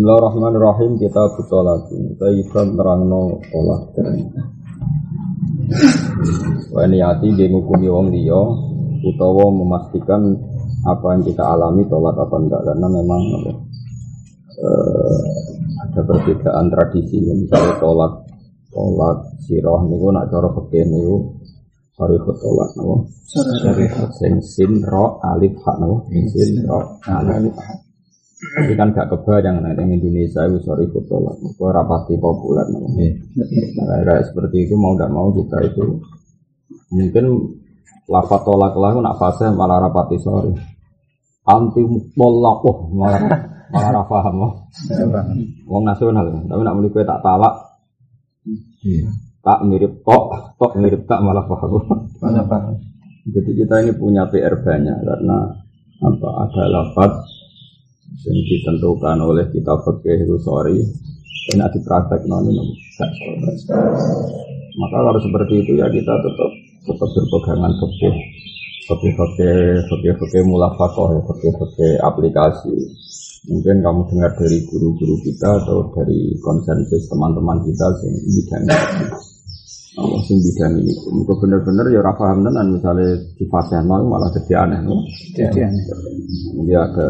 Bismillahirrahmanirrahim. Kita butuh lagi. Kita ikan terangno tolak. Wah niati dia ngukumi wong liya utawa memastikan apa yang kita alami tolak apa enggak. Karena memang eh, ada perbedaan tradisi. Misalnya tolak tolak siroh niku nak cara fikih niku sorry tolak napa? Sorry sing sin ro alif hak napa? Sin ro alif hak tapi kan gak kebayang nah, di Indonesia itu sorry tolak itu rapati populer nah, seperti itu mau tidak mau kita itu. Mungkin lafat tolak lah nak fase malah rapati sorry. Anti tolak oh malah malah ra paham oh. wong nasional tapi nak muni kowe tak talak. Tak mirip tok tok mirip tak malah paham. Mana paham? jadi kita ini punya PR banyak karena apa ada lafat yang ditentukan oleh kita fikih itu sorry. Dan ada praktek non ini gak sorry. maka kalau seperti itu ya kita tetap tetap berpegangan fikih. Fikih fikih fikih fikih mulafakoh ya fikih fikih aplikasi. Mungkin kamu dengar dari guru-guru kita atau dari konsensus teman-teman kita sing bidang ini Allah sing bidang ini. Itu bener-bener ya ora paham tenan misalnya di fase nol malah jadi aneh no? Jadi aneh. Jadi ada.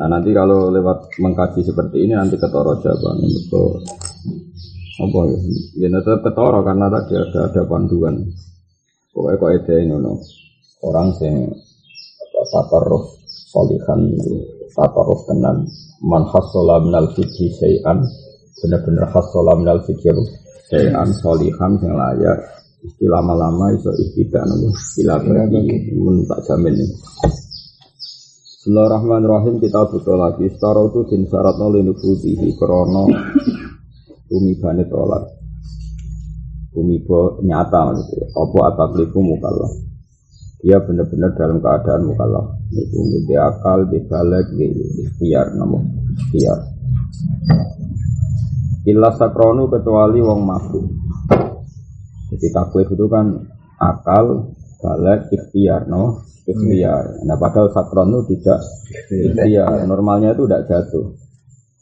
Nah nanti kalau lewat mengkaji seperti ini nanti ketoro jawaban. Itu apa ya? Ya tetap ketoro karena tadi ada ada panduan. Pokoknya kok ada ini no. orang sing apa taparruf solihan taparruf tenan. Man hassola minal fikhi syai'an bener-bener hassola minal fikhi syai'an solihan sing layak. Istilah lama-lama iso ihtidak nopo istilah bagi. Mun tak jamin. Bismillahirrahmanirrahim. Kita butuh lagi. Setara itu din syarat nol nubudihi Krono Tumibane tolak Tumiba nyata maksudnya. Apa atabliku mukallaf? Dia benar-benar dalam keadaan mukallaf. Itu di akal, di balik, di ikhtiar Namun ikhtiar Illa sakronu kecuali wong mabuk Jadi taklif itu kan akal, balik, ikhtiar no? ikhtiar. Nah padahal sakron itu tidak ikhtiar. Normalnya itu tidak jatuh.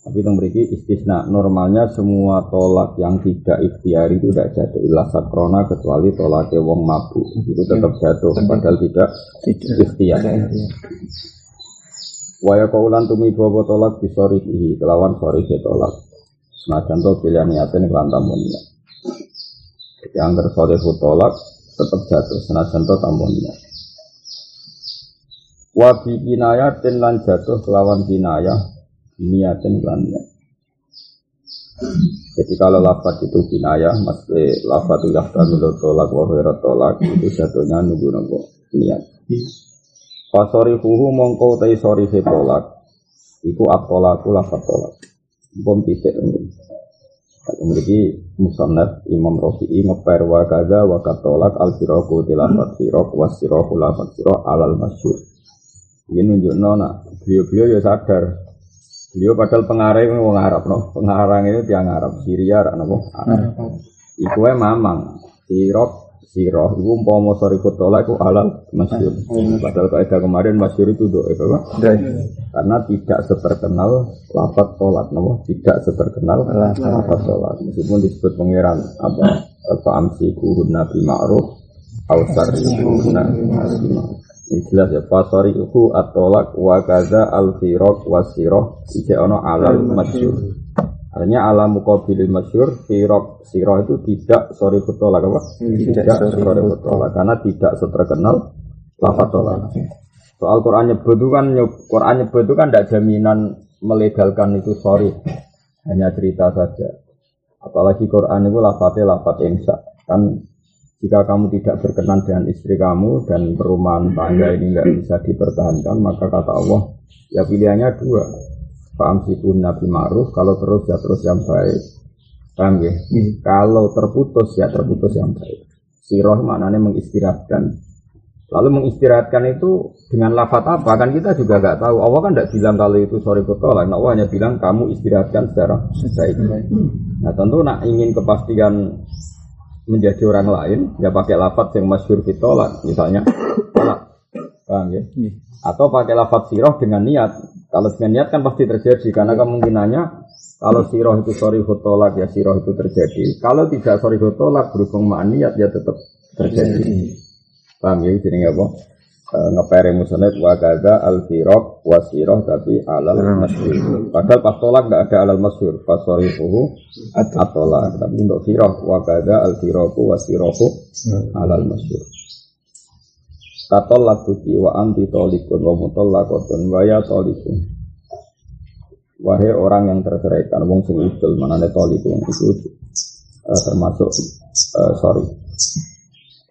Tapi yang memiliki istisna. Normalnya semua tolak yang tidak ikhtiar itu tidak jatuh. Ilah sakrona kecuali tolaknya wong mabuk. Itu tetap jatuh. Padahal tidak ikhtiar. Waya kaulan tumi bawa tolak disorihi. Kelawan sorihi tolak. Nah contoh pilihan niatnya kelan tamunnya. Jadi angker sorihi tolak tetap jatuh. Senajan to tamunnya. Wabi kinayatin lan jatuh kelawan kinayah niatin lan niat. Jadi kalau lafaz itu kinayah, mesti lafaz itu yahtamilu tolak wa khairat tolak itu jatuhnya nunggu nunggu niat. Pasori huhu mongko tai sori tolak. Iku atolaku lafaz tolak. Bom titik. Kata memiliki musannaf Imam Rafi'i ngeper wa kaza wa katolak al siroku tilafat sirok was siroku lafat sirok alal masyur. Ini nunjuk nona, beliau-beliau ya sadar. Beliau padahal pengarang ini wong Arab no, pengarang itu tiang Arab, Syria, Arab no, Arab. Wae mamang, sirok, siroh, iku umpama sori kutola iku halal masyur. Padahal kaidah kemarin masyur itu doa itu apa? Karena tidak seterkenal lafat tolak, no, tidak seterkenal lafat tolak. Meskipun disebut pangeran apa? Fa'amsi kuhun nabi ma'ruf, Ausar kuhun nabi ma'ruf. Ini jelas ya pasari uhu atolak wa kaza al firok wa siroh ije ono alal masyur artinya ala mukabilil masyur firok siroh itu tidak sorry tolak apa? Tidak sorry tolak karena tidak seterkenal lafaz tolak. soal Quran nyebut itu kan Quran nyebut itu kan tidak jaminan melegalkan itu sorry. Hanya cerita saja. Apalagi Quran itu lafaznya lafaz insya kan jika kamu tidak berkenan dengan istri kamu dan perumahan tangga ini nggak bisa dipertahankan, maka kata Allah, ya pilihannya dua. Paham sikun Nabi Ma'ruf, kalau terus ya terus yang baik. Paham ya? Kalau terputus ya terputus yang baik. Siroh maknanya mengistirahatkan. Lalu mengistirahatkan itu dengan lafat apa? Kan kita juga nggak tahu. Allah kan tidak bilang kalau itu sorry kotolak. Nah, Allah hanya bilang kamu istirahatkan secara baik. Nah tentu nak ingin kepastian menjadi orang lain ya pakai lafat yang masyur ditolak misalnya tolak paham ya atau pakai lafat siroh dengan niat Kalau dengan niat kan pasti terjadi karena kemungkinannya kalau siroh itu sorry tolak ya siroh itu terjadi. Kalau tidak sorry tolak berhubung niat ya tetap terjadi. Paham ya jadi apa? E, ngepere musonet wa gaza al firok wa siroh tapi alal masyur. Padahal pas tolak tidak ada alal masyur. Pas sorry fuhu atolak. Tapi untuk siroh wa gaza al firoku wa sirohu alal masyur. Katol lakuti wa anti tolikun wa mutolakotun wa ya tolikun. Wahai orang yang terceraikan, wong sing udul manane tolikun itu uh, termasuk uh, sorry.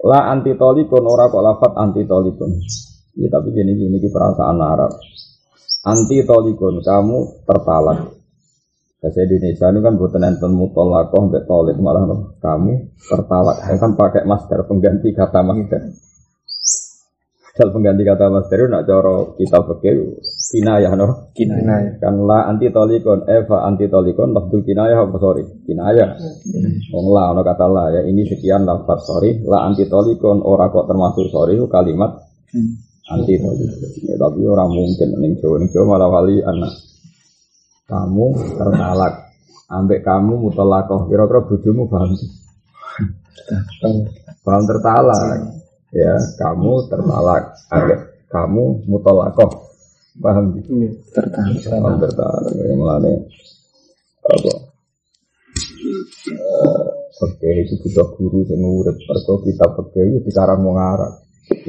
La anti tolikun ora kok lafat anti tolikun. Ya tapi gini gini di perasaan Arab. Anti tolikun kamu tertalak. Bahasa Indonesia ini kan buatan enten mutolakoh mbek tolik malah kamu tertalak. Saya kan pakai master pengganti kata master. Dal pengganti kata Mas Teru nak coro kita pakai kinayah no. Kinayah. Kan la anti tolikon, eva anti tolikon, lafdul kinayah apa sorry? Kinayah. Wong la ono kata la ya ini sekian lafaz sorry. La anti tolikon ora kok termasuk sorry kalimat anti tolikon. Ya, tapi orang mungkin ning Jawa ning Jawa malah wali anak. Kamu tertalak. Ambek kamu mutolakoh. Kira-kira bojomu paham? Paham tertalak ya kamu tertalak agak kamu mutolakoh paham gitu tertalak paham tertalak ya melane apa Oke, itu butuh guru yang ngurut. Perko kita pakai di karang mau ngarap.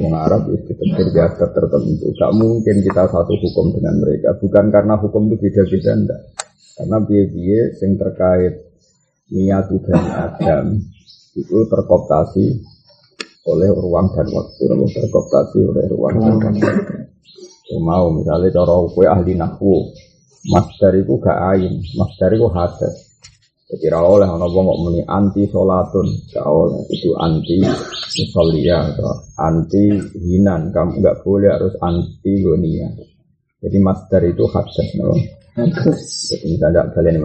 Mau ngarap itu terbiasa tertentu. Gak mungkin kita satu hukum dengan mereka. Bukan karena hukum itu beda-beda, enggak. Karena biaya-biaya yang terkait niat dan adam itu terkoptasi oleh ruang dan waktu namun terkooptasi oleh ruang dan waktu. Ya, mau misalnya cara kue ahli nahwu dari itu gak ain dari itu hadas. Jadi ra oleh ana wong muni anti solatun gak oleh. Itu anti musolia atau anti hinan. Kamu gak boleh harus anti gonia jadi dari itu hadas no? jadi misalnya kalian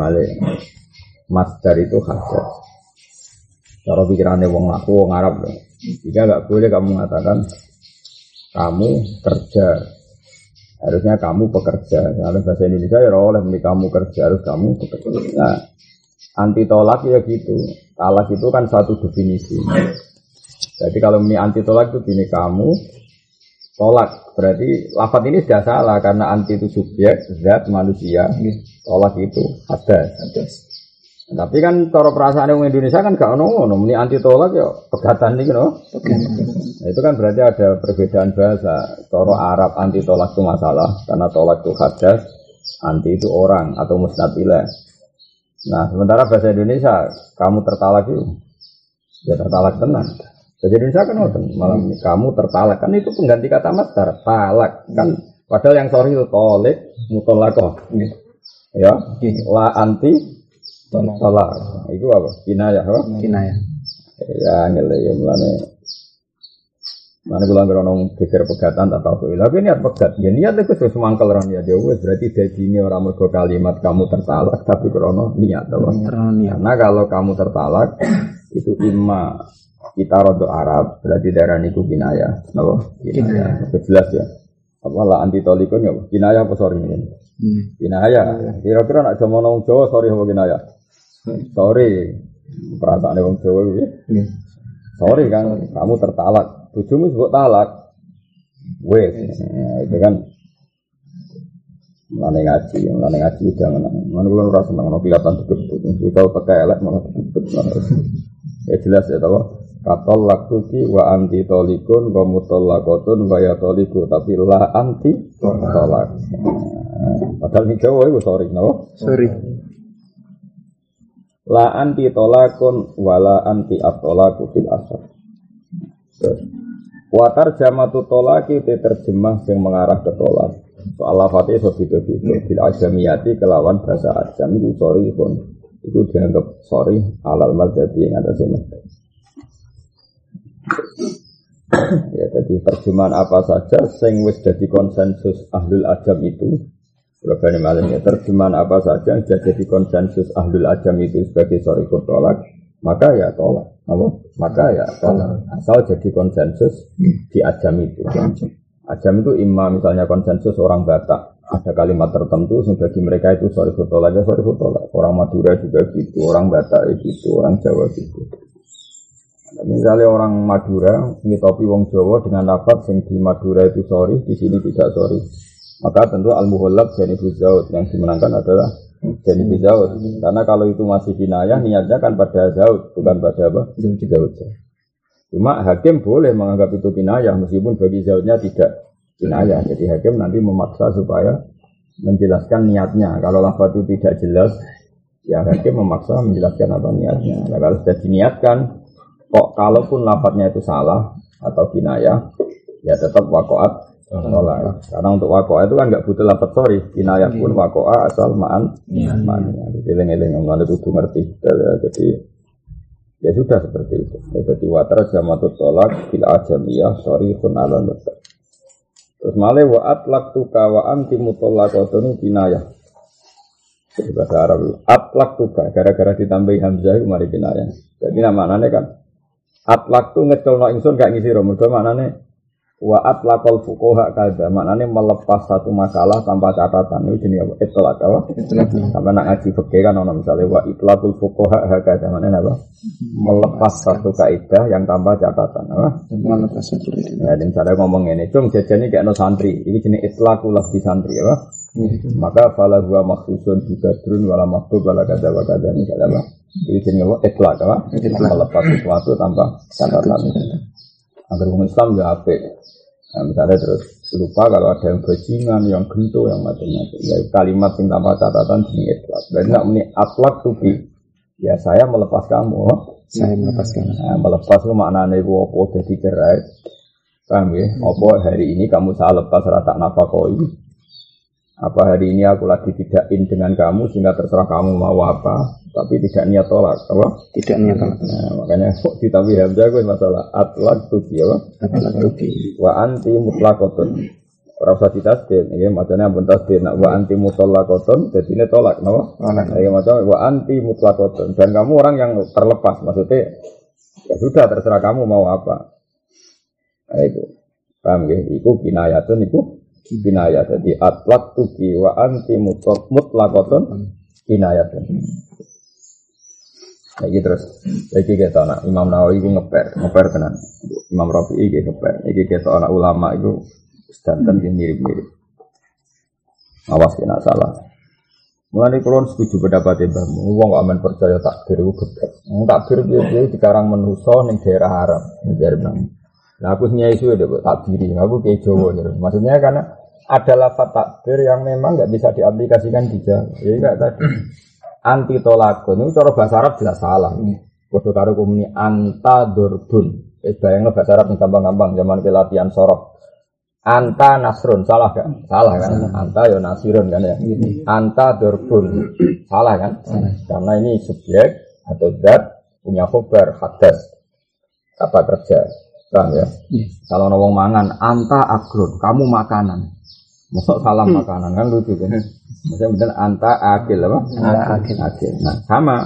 mas dari itu hadas. Cara pikirannya wong aku wong Arab loh jika nggak boleh kamu mengatakan kamu kerja, harusnya kamu pekerja. Kalau bahasa Indonesia ya oleh kamu kerja harus kamu pekerja. Nah, anti tolak ya gitu. Talak itu kan satu definisi. Jadi kalau ini anti tolak itu gini kamu tolak berarti lafat ini sudah salah karena anti itu subjek zat manusia tolak itu ada. Tapi kan cara perasaan orang Indonesia kan gak ono ngono, ini anti tolak ya pegatan nih no. Nah, itu kan berarti ada perbedaan bahasa. Cara Arab anti tolak itu masalah karena tolak itu hadas, anti itu orang atau musnadilah. Nah, sementara bahasa Indonesia kamu tertalak itu ya tertalak tenang. Bahasa Indonesia kan ngoten, malam ini kamu tertalak kan itu pengganti kata masdar, talak kan padahal yang sorry itu tolik mutolakoh. Ya, la anti Tolak. Itu apa? Kinayah apa? Kinayah. Ya ngele ya mulane. Mana kula ngira nong geger pegatan tak tahu. Tapi niat pegat. Ya niat itu sesuai semangkal ron ya. Dewa berarti jadi ini orang mergo kalimat kamu tertalak tapi krono niat apa? niat. Karena kalau kamu tertalak itu imma kita rodo Arab berarti daerah niku kinayah. Apa? Kinayah. Jelas ya. Apa lah anti tolikon ya? Kinayah apa sorry ini? Hmm. Kinayah. Kira-kira nak jaman nong Jawa sorry apa kinayah? Sorry, perasaan wong Jawa gitu. Sorry kan, kamu tertalak. Bujumu sebut talak. Wes, nah, itu kan Mulane ngaji, mulane ngaji jangan. Mulane kula ora seneng ono kelihatan deket. Kita pakai elek malah. Ya jelas ya tahu. Katol lakuki wa anti tolikun wa mutolakotun wa ya toliku tapi la anti tolak. Padahal ini Jawa itu sorry, no? Sorry. La anti tolakun wala anti atolaku fil asar. Watar jamatu tolaki te terjemah yang mengarah ke tolak. Soal lafati so gitu gitu. Fil ajamiyati kelawan bahasa ajam itu sorry pun. Itu dianggap sorry alal madzhabi yang ada sini. ya jadi terjemahan apa saja sing wis jadi konsensus ahlul ajam itu Berbagai malam ya. Terjemahan apa saja yang jadi konsensus ahlul ajam itu sebagai sorry tolak maka ya tolak. Apa? maka ya tolak. Asal jadi konsensus di ajam itu. Ajam. Itu imam misalnya konsensus orang Batak. Ada kalimat tertentu sehingga bagi mereka itu sorry foto lagi sorry foto lagi orang Madura juga gitu orang Batak gitu orang Jawa gitu. Misalnya orang Madura ngitopi wong Jawa dengan lafaz yang di Madura itu sorry di sini tidak sorry maka tentu al muhallab jadi Zaud yang dimenangkan adalah jadi Zaud karena kalau itu masih kinayah niatnya kan pada Zaud bukan pada apa Zaud cuma hakim boleh menganggap itu kinayah meskipun bagi Zaudnya tidak kinayah. Jadi hakim nanti memaksa supaya menjelaskan niatnya. Kalau lafaz itu tidak jelas, ya hakim memaksa menjelaskan apa niatnya. Nah, kalau sudah diniatkan, kok kalaupun lafaznya itu salah atau kinayah, ya tetap wakoat menolak. Karena untuk wakoa itu kan nggak butuh lafaz sorry, kinayah pun wakoa asal maan, maan. Jadi eling-eling nggak butuh ngerti. Jadi ya sudah seperti itu. Jadi water jamatut tolak bila ajamiyah sorry pun alam Terus male wa atlak tuka wa anti mutallaqatun kinayah. Jadi bahasa Arab atlak tuka gara-gara ditambahi hamzah itu mari kinayah. Jadi nama kan atlak tu ngecelno ingsun gak ngisi ro mergo maknane Wa atlaqal fuqaha kada maknanya melepas satu makalah tanpa catatan itu jenis apa? Itlaq apa? Sampai nak ngaji fikih kan ono misalnya wa itlaqul fuqaha hakada maknanya apa? Melepas satu kaidah yang tanpa catatan apa? Melepas satu Ya, dan cara ngomong ini, cung jajani kayak no santri, ini jenis itlaqul di santri apa? Maka fala huwa maksusun juga drun wala maktub wala kada wa kada misalnya apa? Ini jenis apa? Itlaq apa? Melepas sesuatu tanpa catatan. Agar orang Islam ya apa? Nah, misalnya terus lupa kalau ada yang bajingan, yang gento, yang macam-macam. Ya, kalimat yang tanpa catatan jenis itlak. Dan tidak meni atlak tuh Ya saya melepas kamu. Saya melepas kamu. Nah, melepas itu maknanya itu apa jadi cerai. Paham ya? Apa hari ini kamu saya lepas rata nafakoi. Apa hari ini aku lagi tidak in dengan kamu sehingga terserah kamu mau apa, tapi tidak niat tolak, apa? Tidak niat tolak. Nah, makanya kok ditambah hamzah gue masalah atlak tuki apa? Atlak tuki. Wa anti mutlakotun. Ora usah ditasdid, ya macamnya ampun tasdid. Nak wa anti mutlakotun, jadi ini tolak, no? Tolak. Ya macam wa anti mutlakotun. Dan kamu orang yang terlepas, maksudnya ya sudah terserah kamu mau apa. Nah, itu. Paham ya? Iku kinayatun, iku kinayah jadi atlat tuki wa anti mutlak mutlakotun kinayah Lagi terus, lagi kita anak Imam Nawawi itu ngeper, ngeper tenan. Imam Rafi itu ngeper. Lagi kita anak ulama itu sedanten yang mirip-mirip. Awas kena salah. Mulai kulon setuju pendapat Mbah Wong gak aman percaya takbir itu geblek. Takbir dia dia sekarang menuso ning daerah Arab, ning daerah Nah aku nyai isu ya takbiri, aku kayak Jawa. Maksudnya karena ada lafat takbir yang memang nggak bisa diaplikasikan di Jawa. Jadi kayak tadi anti tolakun itu cara bahasa Arab jelas salah. Bodoh karo kumuni anta durbun. Eh bayang bahasa Arab yang gampang-gampang zaman ke latihan sorok. Anta nasrun salah kan? Salah kan? Anta ya nasirun kan ya. Anta durbun salah kan? Karena ini subjek atau zat punya khobar hadas kata kerja. Kan ya? Kalau nawang mangan, anta akrun, kamu makanan. Masuk salam hmm. makanan kan lucu kan. Maksudnya benar anta akil apa? Akil. akil. Nah sama.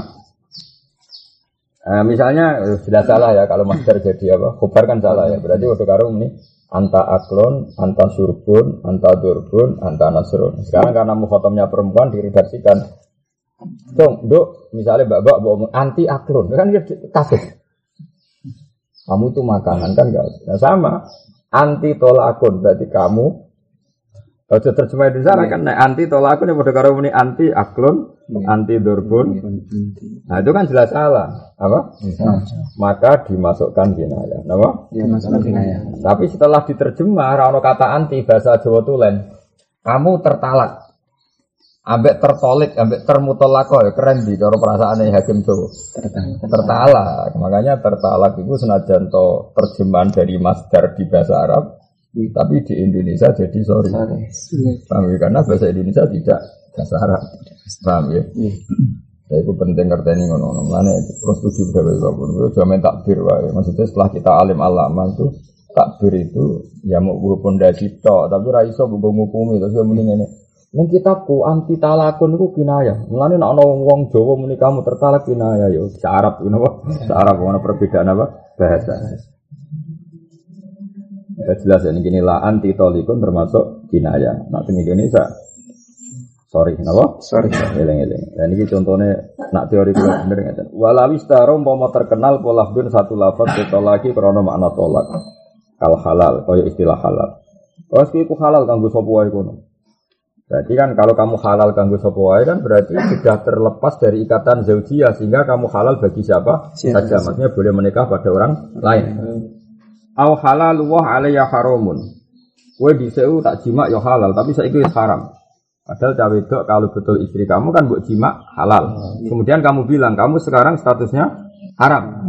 Eh, misalnya eh, sudah salah ya kalau master jadi apa? Kubar kan salah ya. Berarti waktu karung ini anta aklon, anta surbun, anta durbun, anta nasrun. Sekarang karena mukhotomnya perempuan diredaksikan. Dong, dok, misalnya mbak mbak anti aklon, kan dia kafir. Kamu itu makanan kan enggak? Nah sama, anti tolakun berarti kamu Ojo terjemah Indonesia yeah. kan anti tolak aku nih pada karo ini anti aklon, yeah. anti durbun. Nah itu kan jelas salah, apa? Yeah. Maka dimasukkan kinaya, apa? Dimasukkan kinaya. Tapi setelah diterjemah, rano kata anti bahasa Jawa tulen, kamu tertalak, ambek tertolik, ambek termutolako ya keren di cara perasaan hakim Jawa. Tertalak. Makanya tertalak itu senajan to terjemahan dari masdar di bahasa Arab tapi di Indonesia jadi sorry. Paham ya? Karena bahasa Indonesia tidak bahasa Arab. Paham ya? Saya iya. itu penting ngerti ngono ngono. Mana terus tujuh berapa pun. Itu cuma takbir wae. Maksudnya setelah kita alim alama itu takbir itu ya mau gue pondasi to, tapi raiso gue ngukumi terus gue mending ini. Neng kitabku anti talakun itu kinaya. Mulane nak ana wong Jawa muni kamu tertalak kinaya yo. Arab napa? Arab mana perbedaan apa? Bahasa. Ya jelas ya, ini lah anti tolikun termasuk kinaya. Nah, di Indonesia Sorry, napa? Sorry. Eling-eling. Dan ini contohnya nak teori kula bener ngeten. Walawis taro umpama terkenal pola bin satu lafaz kita lagi krana makna tolak. Kal halal, kaya istilah halal. Oh, iku halal kanggo sapa wae kono. Berarti kan kalau kamu halal ganggu wae kan berarti sudah terlepas dari ikatan zaujiyah sehingga kamu halal bagi siapa saja. Maksudnya boleh menikah pada orang lain. Au halal wah alayya haramun. Kue diseu tak jima ya halal tapi saya itu haram. Padahal cawe wedok kalau betul istri kamu kan buat jima halal. Kemudian kamu bilang kamu sekarang statusnya haram.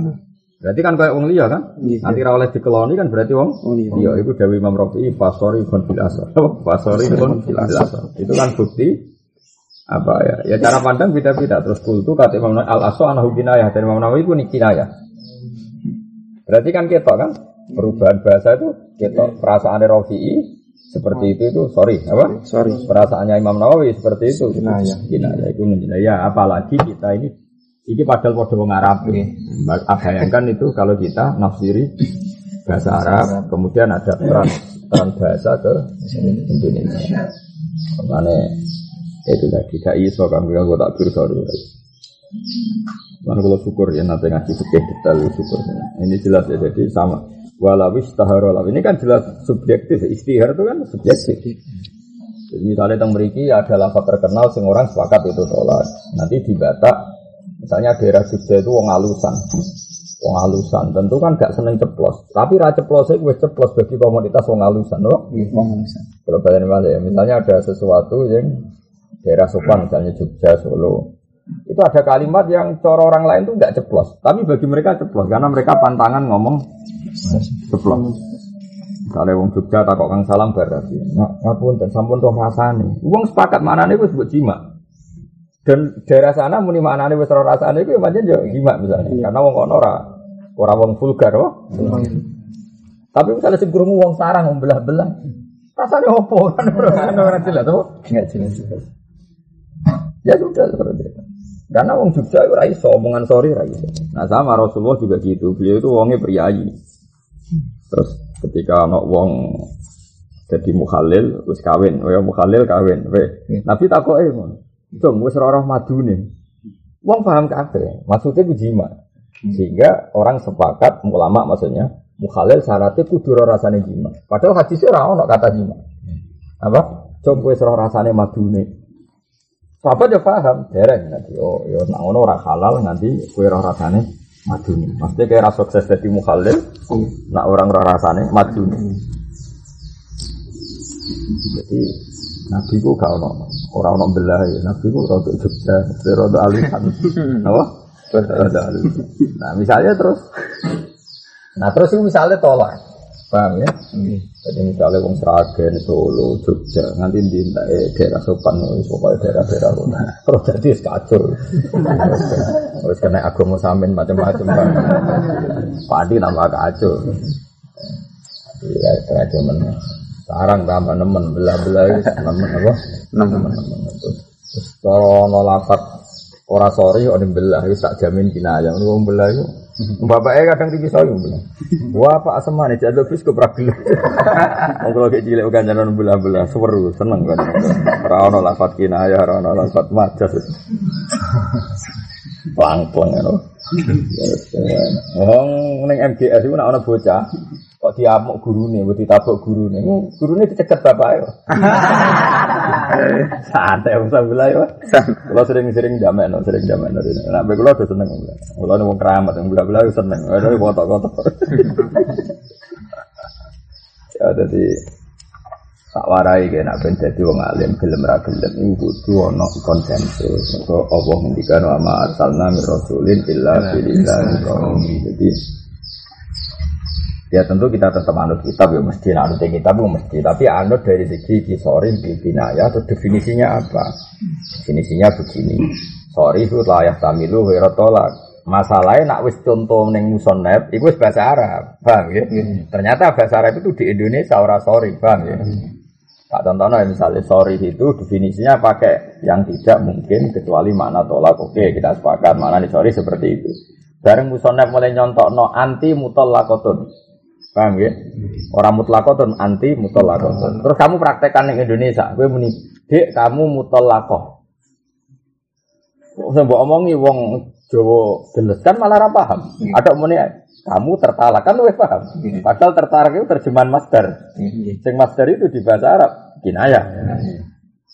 Berarti kan kayak wong liya kan? Iya. Nanti ra oleh dikeloni kan berarti wong Oh, iya. Iya, itu Dewi Imam Rafi'i fasori kon bil asar. Fasori kon asar. Itu kan bukti apa ya? Ya cara pandang beda-beda. Terus kultu kata Imam al aso anahu kinayah dan Imam Nawawi pun kinayah. Berarti kan ketok kan? Perubahan bahasa itu ketok. Perasaan Rafi'i seperti itu itu sorry apa? Sorry. Perasaannya Imam Nawawi seperti itu. Kinayah. Kinayah itu ya apalagi kita ini ini padahal pada wong Arab. Bayangkan itu kalau kita nafsiri bahasa Arab, kemudian ada peran peran bahasa ke Indonesia. Makanya itu lagi gak iso kan gue tak biru sorry. Lalu kalau syukur ya nanti ngasih fikih detail syukur. Ini jelas ya jadi sama. Walawis taharolah ini kan jelas subjektif. Istihar itu kan subjektif. Jadi misalnya tentang meriki ada lafaz terkenal sing orang sepakat itu tolak. Nanti di Batak, misalnya daerah Jogja itu wong alusan. Wong alusan tentu kan gak seneng ceplos. Tapi ra ceplos itu wis ceplos bagi komoditas wong alusan, loh. Wong bisa. Kalau kalian ya, misalnya ada sesuatu yang daerah sopan, misalnya Jogja, Solo, itu ada kalimat yang cara orang lain tuh nggak ceplos, tapi bagi mereka ceplos karena mereka pantangan ngomong ceplos. Misalnya wong Jogja takok kang salam berarti, nggak ngapun dan sampun toh rasane. Wong sepakat mana nih wis buat jima. Dan daerah sana muni mana nih wis ora rasane itu macam yo jima misalnya, karena wong kono ora ora wong vulgar, oh. Tapi misalnya sing krungu wong sarang wong belah-belah. Rasanya opo kan orang orang jelas apa? Enggak jelas. Ya sudah seperti itu. Karena wong Jogja itu rai omongan sorry rai. Nah sama Rasulullah juga gitu. Beliau itu wongnya priayi. Terus ketika anak wong jadi mukhalil terus kawin, ya mukhalil kawin. Weh, Nabi takok eh ngono. Dong wis roh madune. Wong paham kabeh. Maksudnya ku jima. Sehingga orang sepakat ulama maksudnya mukhalil syaratnya kudu rasane jima. Padahal hadisnya ora ono kata jima. Apa? Coba wis ora rasane madune. Sahabat ya paham, dereng nanti. Oh, ya nak ngono ora halal nanti kue roh rasane maduni. Maksudnya kayak rasa sukses jadi mukhalil, nak orang roh rasane maduni. Jadi Nabi ku gak ono orang ono ya. Nabi ku rada Jogja, rada alisan. Apa? Rada alisan. Nah misalnya terus, nah terus itu misalnya tolak, paham ya? Jadi misalnya wong Sragen, Solo, Jogja, nanti di eh, daerah sopan, wis pokoknya daerah-daerah kono. Terus jadi kacau. Terus kena agama samin macam-macam kan. Padi tambah kacau. Iya, kacau men. Sarang tambah nemen, belah-belah wis nemen apa? Nemen nemen. Terus terus kalau nolafat ora sorry ora belah wis tak jamin kinayah. Wong belah itu Bapaknya kadang tinggi saya bilang, wah pak asem mana jadi bis ke pragil. Kalau kayak cilik bukan jalan belah-belah, seru, seneng kan. Rano lafat kinayah, rano lafat majas. Pelang-pelang ya. Wong neng MGS itu nak ana bocah kok diamuk gurune, mbok ditabuk gurune. Gurune dicegat bapake. Santai usah bilang ya. Kalau sering-sering jamek, no, sering jamek. No, nah, baik kalau udah seneng. Kalau nih mau keramat, yang belah-belah seneng. Ada kotor-kotor. ya, jadi tak warai kayak nak ben dadi wong alim gelem ra gelem iku kudu ana konsensus. Kok Allah ngendikan wa ma arsalna rasulin illa billahi qaumi. Jadi ya tentu kita tetap anut kitab ya mesti anut kitab ya mesti. Tapi anut dari segi kisori binaya atau definisinya apa? Definisinya begini. Sorry itu layak tamilu tolak masalahnya nak wis contoh neng musonep itu wis bahasa Arab paham ya? Ternyata bahasa Arab itu di Indonesia ora sorry paham ya? Tak contohnya misalnya sorry itu definisinya pakai yang tidak mungkin kecuali makna tolak. Oke kita sepakat makna nih sorry seperti itu. Bareng musonef mulai nyontok no anti mutol lakotun. Paham ya? Orang mutlakotun anti mutlakotun. Terus kamu praktekkan di Indonesia, gue muni, dek kamu mutlakoh. Saya omongi wong Jawa geles kan malah ra paham. Ada muni kamu tertalak kan paham. Padahal tertarik itu terjemahan master. Sing master itu di bahasa Arab kinayah.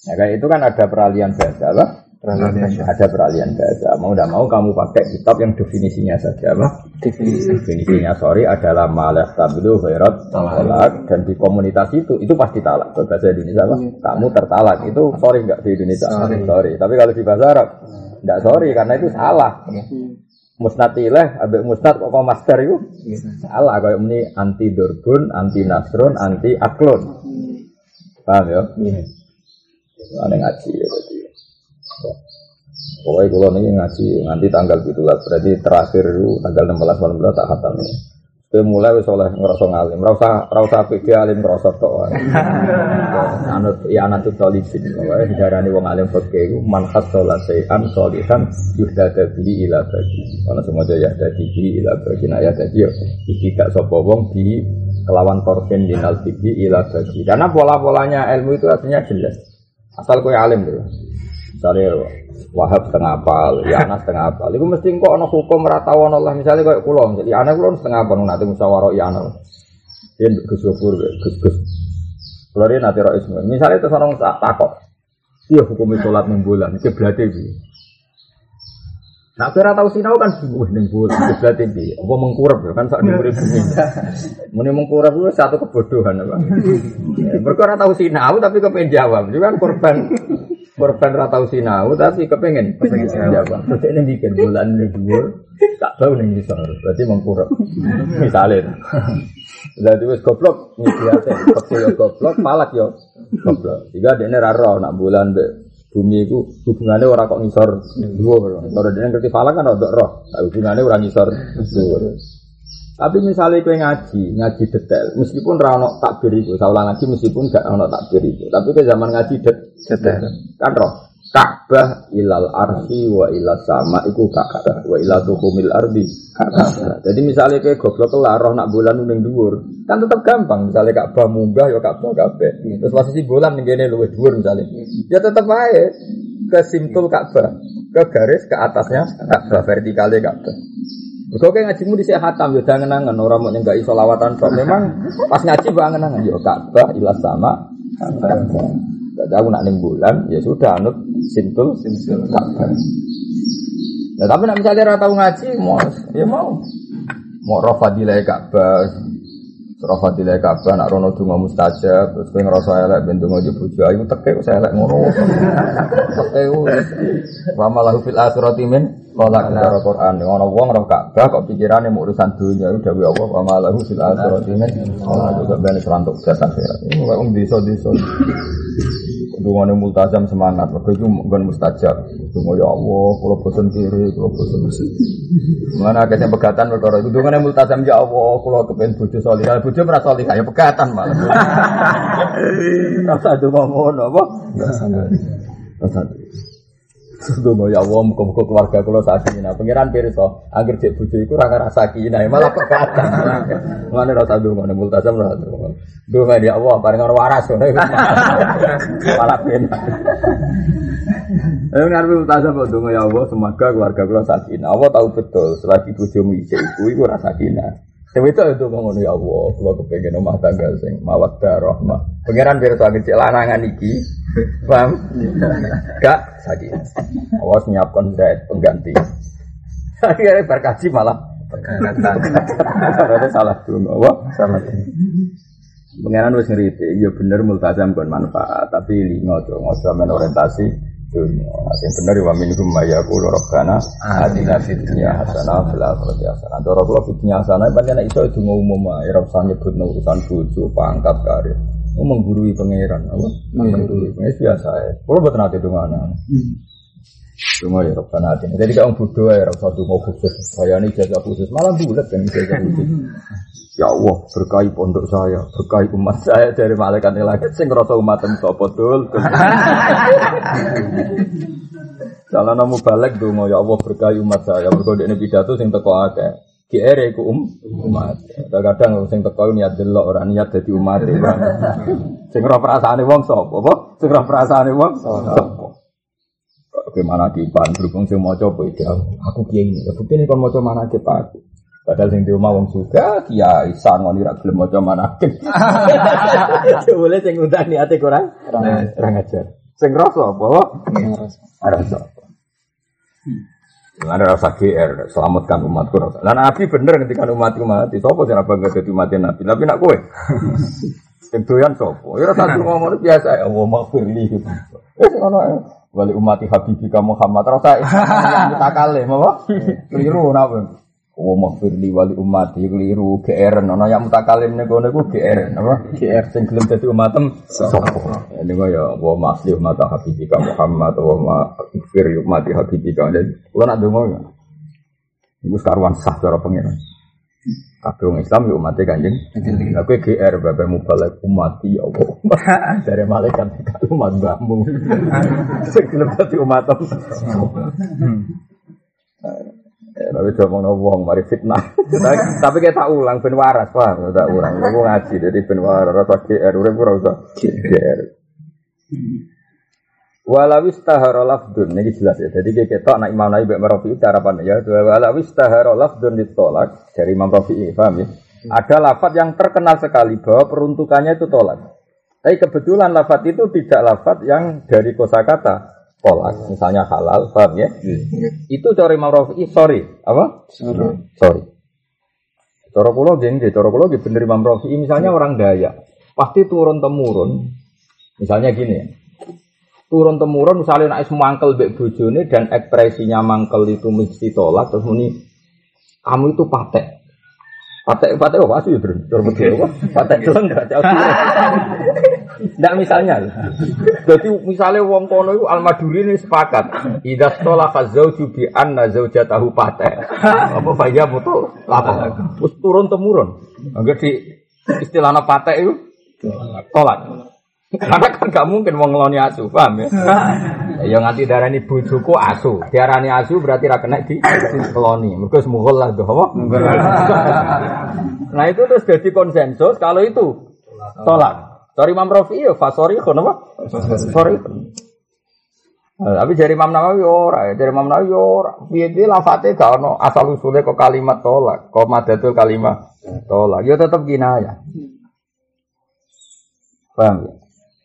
Ya kayak itu kan ada peralihan bahasa apa? Ada peralihan bahasa. Mau tidak mau kamu pakai kitab yang definisinya saja apa? Definisi. Definisinya sorry adalah malah tabilu khairat talak dan di komunitas itu itu pasti talak. Kalau bahasa Indonesia apa? Kamu tertalak itu sorry nggak di Indonesia? Sorry. Tapi kalau di bahasa Arab nggak sorry karena itu salah. Musnatilah, abek musnat kok master itu salah. Kayak ini anti durbun, anti nasrun, anti aklon. Paham ya? Ada ngaji ya. Pokoknya kalau ini ngaji nanti tanggal gitu lah. Berarti terakhir itu tanggal 16 malam tak khatam ini. Saya mulai wis oleh ngerasa ngalim, rasa rasa PD alim ngerasa tok. Anut ya anut solihin, pokoknya diarani wong alim fakih iku man hasala sayan solihan yuhdada bihi ila bagi. Kalau semua ya dadi bihi ila bagi, nah ya dadi yo iki gak sapa wong di kelawan korban dinal bihi ila bagi. Karena pola-polanya ilmu itu artinya jelas. Asal kowe alim dulu. Misalnya Wahab setengah apal, ya anak setengah apal. Itu mesti kok ana hukum ratawan Allah. Misalnya kayak kulo, jadi anak kulo setengah apal nanti musyawarah ya anak. Dia Gus Gofur, Gus Gus. Kulo dia nanti roh ismu. Misalnya itu seorang takok, iya hukum sholat enam bulan, itu berarti bi. Nah, kira tahu sinau kan wah ning bulan berarti bi. Apa mengkurap ya kan sak dhuwure bumi. Muni mengkurap itu satu kebodohan apa. Mergo tahu sinau tapi kepengen jawab. Itu kan korban korban ra tau sinau tapi kepengen kepengen jawab. Terus ini bikin bulan ini dhuwur, tak tahu ning bisa. Berarti mengkurap. Misalnya. Jadi wis goblok nyediate, kok yo goblok, palak yo goblok. Jika dene ra roh nak bulan be bumi itu hubungannya orang kok ngisor dhuwur. Kalau dene ngerti falak kan ora roh, hubungannya orang ngisor dhuwur. Tapi misalnya kue ngaji, ngaji detail, meskipun rano takbir itu, saya ulang ngaji meskipun gak rano takbir itu, tapi ke zaman ngaji det detail, kan roh. Ka'bah ilal arsi wa ilal sama iku Ka'bah wa ilal tukumil ardi Ka'bah. Jadi misalnya kayak goblok lah roh nak bulan ning dhuwur, kan tetap gampang. Misalnya Ka'bah munggah ya Ka'bah kabeh. Terus posisi bulan ning kene luwih dhuwur misalnya. Ya tetap aja ke simtul Ka'bah, ke garis ke atasnya Ka'bah vertikalnya Ka'bah. Kau kayak ngajimu di hatam ya jangan nangan orang mau nyenggak isolawatan kok. Memang pas ngaji banget nangan yo Ka'bah ilas sama. Tidak aku nak ning bulan ya sudah anut sintul sintul Ka'bah. Nah, tapi nak misalnya rata tahu ngaji mau ya mau mau roh fadilah Ka'bah Roh fadilah Ka'bah nak rono donga mustajab terus kowe ngrasa elek ben donga yo ayu teke saya elek ngono. Teke wa malahu fil akhirati min Kolak cara Quran, ngono wong roh Ka'bah kok pikirane mau urusan dunia itu dawuh Allah wa malahu fil akhirati min kolak kok ben serantuk jasa akhirat. Ini wong desa-desa. Dungane multazam semangat, mergo iku nggon mustajab. Dungo ya Allah, kula bosen kiri, kula bosen mesti. Mana akeh sing pegatan perkara iku dungane multazam ya Allah, kula kepen bojo salihah. Bojo ora salihah ya pegatan malah. Rasa donga ngono apa? Rasa Sedonga ya Allah, muka-muka keluarga kula sakina. Pangeran pirsa, anggere cek bojo iku ora ngrasa sakina, malah pegatan. Mane rasa donga nek multazam ora donga. Donga ya Allah, paring ora waras. Malah penak. Eh ngarep multazam kok donga ya Allah, semoga keluarga kula sakina. Allah tahu betul, selagi bojomu isih iku iku ora sakina. Sing itu itu ngono ya Allah, kula kepengin omah tangga sing mawaddah rahmah. Pangeran pirsa cek lanangan iki. Paham? Gak sakit. Awas nyiapkan diet pengganti. Akhirnya berkaji malah Karena salah dulu, apa? Salah. Pengenan wis ngerti, ya bener multazam kon manfaat, tapi lingo tuh ngojo men orientasi dunia. Sing bener wa minhum mayaqulu rabbana atina fid dunya hasanah fil akhirati hasanah. Doro kula fid dunya hasanah pancen iso itu umum ae ora usah nyebut urusan bojo, pangkat karir. Oh, menggurui pangeran, apa? Menggurui pangeran biasa ya. Kalau buat nanti dongana. Cuma ya Rabbana hati. Jadi kalau bodoh ya Rabbana mau khusus. Saya ini jaga khusus. Malah bulat kan jaga khusus. Ya Allah, berkahi pondok saya, berkahi umat saya dari malaikat langit. Sing rasa umat yang sopo dul. Kalau namu balik dungo ya Allah berkahi umat saya. Berkode ini pidato sing teko akeh. GR iku um umat. Kadang-kadang sing teko niat delok ora niat dadi umat. Sing ora perasaane wong sapa? Apa? Sing ora perasaane wong sapa? Bagaimana kipan berhubung sing maca apa itu? Aku kiai ini. Bukti ini kon maca mana ke Pak? Padahal sing di omah wong juga kiai sangon ora gelem maca manakib. Boleh sing udah niate kurang kurang ajar. Sing rasa apa? Rasa. Ada rasa GR, selamatkan umatku rasa. Lah Nabi bener ketika umatku mati, sapa sing bangga dadi umat Nabi? Tapi nak kowe. Sing doyan sapa? Ya rasa ngomong biasa ya, Allah. Wis ngono. Wali umati habibika Muhammad rasa yang mutakalim apa? Keliru napa? Wa maghfirli wali umati keliru GR ono yang mutakalim niku niku GR apa? GR sing gelem dadi umatem sapa? Ini kok ya wa masli umat habibika Muhammad wa ma maghfir umati habibika. Jadi kula nak donga ya. Iku karuan sah cara pengiran. Kabeh wong Islam yo umate Kanjeng. Lah kowe GR bapak mubalek umati ya Allah. Dari malaikat kalau umat mbahmu. Sing dadi umatem. Ya, tapi coba ngomong wong mari fitnah. tapi, kita ulang ben waras, paham? Tak ulang. Aku ngaji jadi ben waras rasa GR urip ora usah GR. Walawis tahara lafdun ini jelas ya. Jadi kita ketok anak Imam Nawawi Mbak Rafi itu cara pandang ya. Walawis tahara lafdun ditolak dari Imam Rafi paham ya? Ada lafat yang terkenal sekali bahwa peruntukannya itu tolak. Tapi kebetulan lafat itu tidak lafat yang dari kosakata tolak, misalnya halal, paham ya? Itu cara Imam Rafi, sorry, apa? Sorry. Sorry. Cara kula geng, cara kula nggih bener Imam Rafi, misalnya orang Dayak, pasti turun temurun. Misalnya gini ya. Turun temurun misalnya nek mangkel mbek bojone dan ekspresinya mangkel itu mesti tolak terus muni kamu itu patek. Patek patek apa sih bro? Cara betul apa? Patek doang enggak jauh. Nggak misalnya. Jadi misalnya wong kono itu Al-Maduri ini sepakat. Idza stola khazauju bi anna zaujatahu patek. Apa faya betul? Apa? Terus turun temurun. Enggak di istilahnya patek itu tolak. Karena kan gak mungkin wong ngeloni asu, paham ya? Ya nganti darani bojoku asu. Diarani asu berarti ra kena di ngeloni. Mergo semuhul lah apa? Nah itu terus jadi konsensus kalau itu tolak. Sorry Imam Rafi ya fasori kon apa? Sorry. Nah, tapi dari Imam Nawawi ora ya, dari Imam Nawawi ora. Piye-piye lafate gak ono asal usule kok kalimat tolak, kok madatul kalimat tolak. Ya tetep kinayah. Paham ya?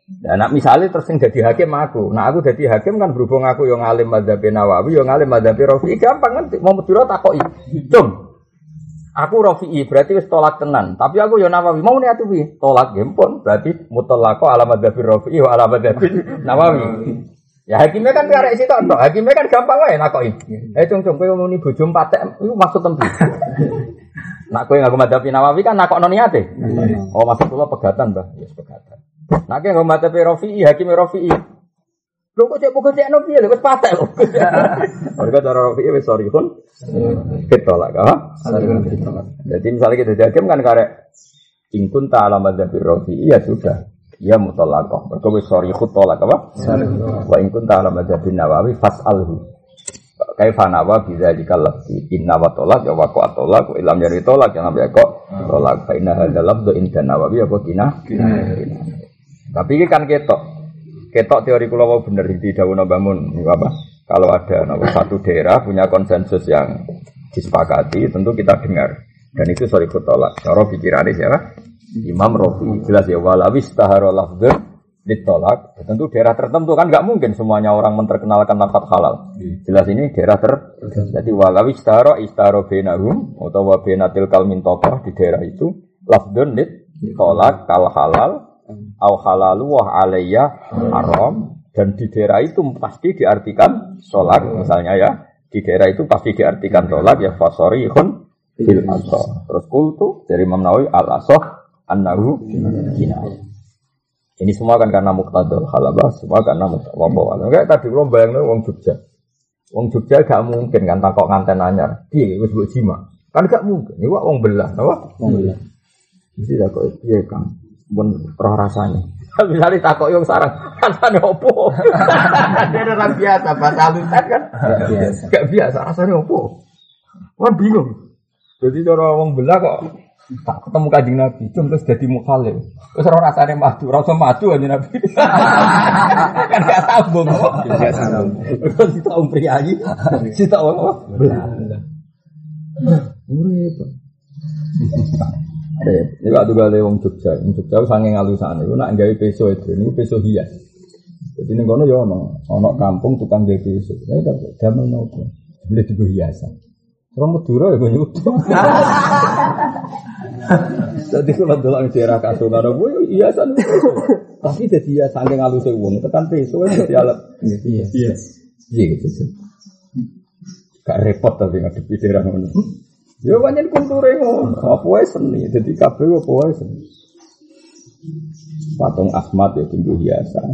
Nah, nak misalnya terus yang jadi hakim aku, nah aku jadi hakim kan berhubung aku yang ngalim madhabi Nawawi, yang ngalim madhabi Rafi'i, gampang kan, mau medura takoi, cung, aku Rafi'i berarti wis tolak tenan, tapi aku yang Nawawi, mau nih atuh tolak gempon, berarti mutalako ala madhabi Rafi'i, wa ala madhabi Nawawi. Ya hakimnya kan karek sih tok, hakimnya kan gampang wae nakoi. Eh cung cung, kowe ngomong nih bojo patek, itu maksud tempi. Nak kowe ngaku madhabi Nawawi kan nakok niate. Oh maksud kula pegatan, Mbah. Ya pegatan. Kayak nggak mata Rafi'i, hakim Rafi'i. Lho kok cek buku cek nopi lho, wis patek lho. Mereka cara Rafi'i wis sorry pun ditolak, ah. Jadi misalnya kita jadi hakim kan karek ingkun ta'ala madzhabi Rafi'i ya sudah. Ya mutolakoh. Mereka wis sorry khut tolak apa? Wa ingkun ta'ala madzhabi Nawawi fas'alhu. Kaifa nawa bisa jika lebih inna wa tolak ya wa ko tolak ilam jadi tolak ya nabi kok tolak fa inna hadza lafdhu inda nawawi apa kina tapi ini kan ketok. Ketok teori kula mau bener di dawuh bangun apa? Kalau ada nomor satu daerah punya konsensus yang disepakati, tentu kita dengar. Dan itu sorry kutolak. Cara pikirannya siapa? Imam Rofi jelas ya walawis taharo lafdun ditolak. Tentu daerah tertentu kan nggak mungkin semuanya orang menterkenalkan lafat halal. Jelas ini daerah ter. Jadi walawis taharo istaharo benahum atau benatil kalmin tokoh di daerah itu lafdun ditolak kal halal au halalu wa alayya haram. Dan di daerah itu pasti diartikan sholat misalnya ya. Di daerah itu pasti diartikan sholat ya fasori khun fil asoh terus kultu dari Imam Nawawi al asoh annahu ini semua kan karena muktadul halabah semua karena muktadul kayak tadi belum bayangin wong Jogja. Wong Jogja gak mungkin kan takok nganten anyar. Dia wis buat jima? Kan gak mungkin. Ini wong belah apa? Wong belah. Mesti takok iya kang pun roh rasanya. Misalnya takok yang sarang, rasanya opo? Dia orang biasa, bahasa alusan kan? Gak biasa. Gak biasa, rasanya opo? Wah bingung. Jadi cara wong belah kok tak ketemu kanjeng Nabi, cum terus jadi mukhalif. Terus ora rasane madu, ora usah madu aja Nabi. kan gak sambung kok. Gak sambung. Terus kita om priayi, kita apa? Belah. Urip. Eh, ini waktu gale wong Jogja, wong Jogja sange ngalusan itu nak gawe peso itu, ini peso hias. Jadi ini kono ya ono, ono kampung tukang gawe peso. Ya udah damel nopo, beli tiga hiasan. Orang Madura ya gue nyutup. Jadi kalau di daerah Kasungan, gue hiasan itu. Tapi jadi ya saking halusnya uang, tekan peso ya jadi alat. Iya, iya, iya gitu. Gak repot tapi ngadepi daerah ngono. Ya banyak kulture ngono. Apa wae seni. Dadi kabeh apa wae seni. Patung asmat ya tinggi hiasan.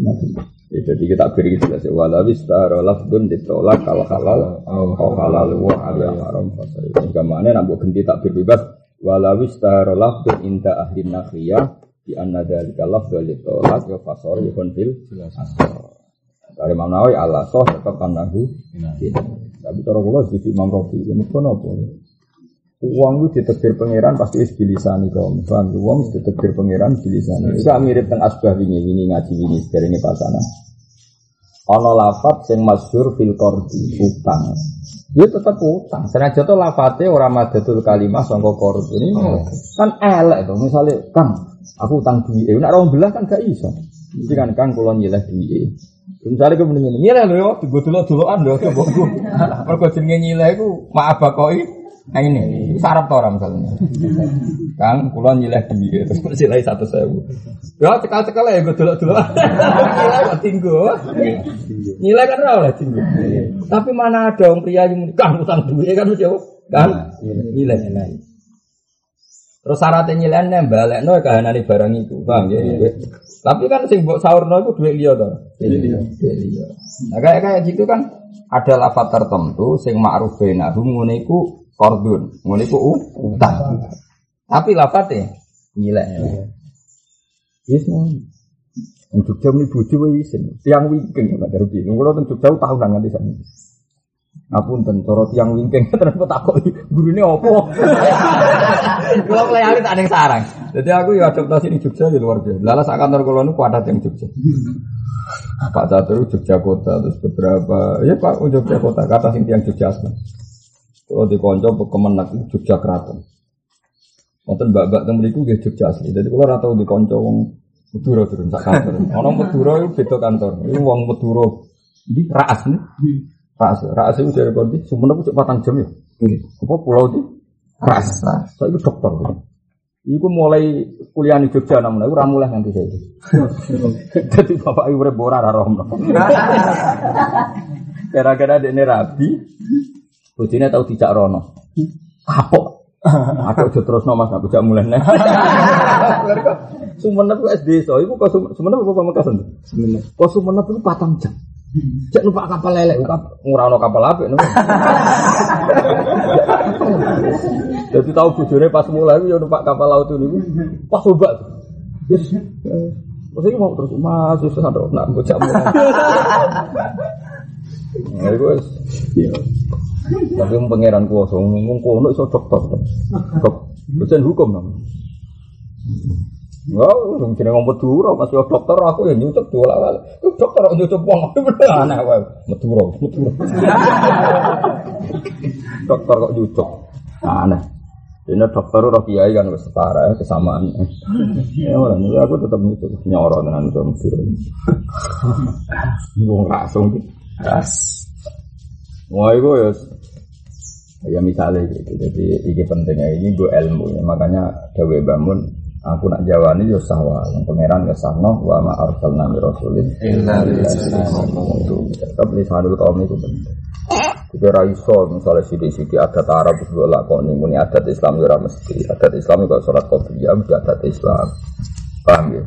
Macam. Ya, jadi kita beri gitu ya. Wala wistara lafdun ditolak kalau halal au halal wa ala haram fasai. Gamane nak mbok ganti tak bebas. Wala wistara lafdun inda ahli nakhiyah di anna dzalika lafdun ditolak ya fasor ya konfil. Dari Imam Nawawi Allah soh tetap kanahu. Tapi cara kula di Imam Rafi, ya mesti apa? Uang itu ditegir pangeran pasti is bilisani kaum. Paham? Uang itu ditegir pangeran bilisani. Bisa mirip teng asbah ini, ini ngaji ini dari ini pasana. Ono lafat sing masyhur fil qardi utang. Dia tetap utang. Senajan to lafate ora madatul kalimah sangka qardi. Ini kan elek to. Misalnya, Kang, aku utang duit. Nek ora belah kan gak iso. Mesti kan Kang kula nyileh duit. Misalnya gue mendingin nyileh lho, gue dulu duluan lho, coba gue. Mereka jenenge nyileh gue maaf bakoi. Nah ini, sarap to orang misalnya. Kang, kulon nyileh duit, terus nyileh satu sewu. Ya cekal cekal ya gue dulu duluan. Nyileh kok tinggu. Nyileh kan rawol tinggu. Tapi mana ada orang pria yang kang utang duit kan mesti kan nyileh nyileh. Terus syaratnya nyileh nembal, no kahanane barang itu, paham ya? Tapi kan sing mbok saurno itu duit liya to. Nah kayak kayak gitu kan ada lafaz tertentu sing ma'ruf bainahu ngene iku qardun, ngene iku utang. Tapi lafate nyilek. Yes, untuk jam ini bojo wae isin. Tiang wingking nek derbi. Kulo teng Jogja tahunan nganti sakniki. Ngapunten cara tiang wingking terus takok gurune opo? Kulo klayane tak ning sarang. Jadi aku ya adaptasi di Jogja ya luar biasa. Lala sak kantor kulo niku ada yang Jogja. Pak Catur Jogja kota terus beberapa ya Pak Jogja kota kata sing tiang Jogja asli. Kalau di konco kemenak Jogja keraton. Wonten mbak-mbak teng mriku nggih Jogja asli. Jadi kula ora tau di konco wong Madura turun sak kantor. Ono Madura itu beda kantor. Ini wong Madura di Raas nih. Raas, Raas itu dari kondi. Sumenep cek patang jam ya. Apa pulau di Raas. Saya itu dokter. Iku mulai kuliah di Jogja namun aku mulai nanti saya. Jadi bapak ibu rebora rarom. Gara-gara dia rabi, bujine tahu tidak rono. Kapok. Aku aja terus nomas aku jak mulai nih. Sumenep SD so, iku kok Sumenep apa Pamekasan? Sumenep. Kok Sumenep itu patang jam. Cek numpak kapal lelek, ngurano kapal apik. Jadi tahu bujurnya pas mulai ya numpak kapal laut itu pas obat. Yes. Maksudnya mau terus mas, terus ada nak bocah mulai. Nah, itu tapi pangeran kuasa ngomong kono iso dokter. Dok, dosen hukum namanya. Enggak, wong jenenge ngomong Madura masih dokter aku ya nyucuk dua. Itu dokter kok nyucuk wong aneh wae. Madura, Madura. dokter kok nyucuk. Aneh. Ini dokter udah kiai kan wis setara ya kesamaan. Ya ora aku tetap nyucuk nyoro tenan itu Madura. Wong langsung ras. Wah, itu ya ya misalnya gitu. Jadi ini pentingnya ini gue ilmu ya. Makanya Dewi Bangun aku nak jawani yo sahwa yang pangeran ya sahno wa ma arsalna mi rasulin. Illa tetap lisanul kaum itu penting Jika ra iso misalnya sidik-sidik adat Arab kok ning muni adat Islam ora mesti. Adat Islam kok salat qabliyah mesti adat Islam. Paham ya?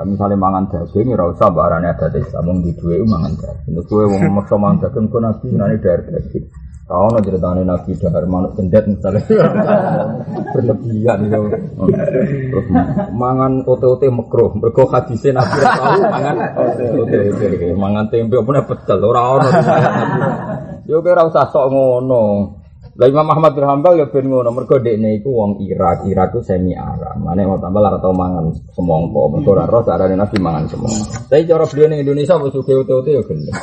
Kami misalnya mangan daging, ya usah barangnya adat Islam, mau di dua mangan daging. Gue mau maksa mangan daging, kok nabi dari daging. Tahu no ceritanya nabi dahar manuk cendet misalnya berlebihan itu. Terus mangan ote-ote makro, mereka hadisnya nabi tahu mangan ote-ote, mangan tempe apa nih pecel, orang orang. Yo kira usah sok ngono. Lah Imam Ahmad bin Hambal ya ben ngono, mergo dekne iku wong Irak, Irak ku semi Arab. Mane mau tambah lara tau mangan semongko, mergo ora roh carane Nabi mangan semongko. Tapi cara beliau ning Indonesia wis suge utuh-utuh ya gelem.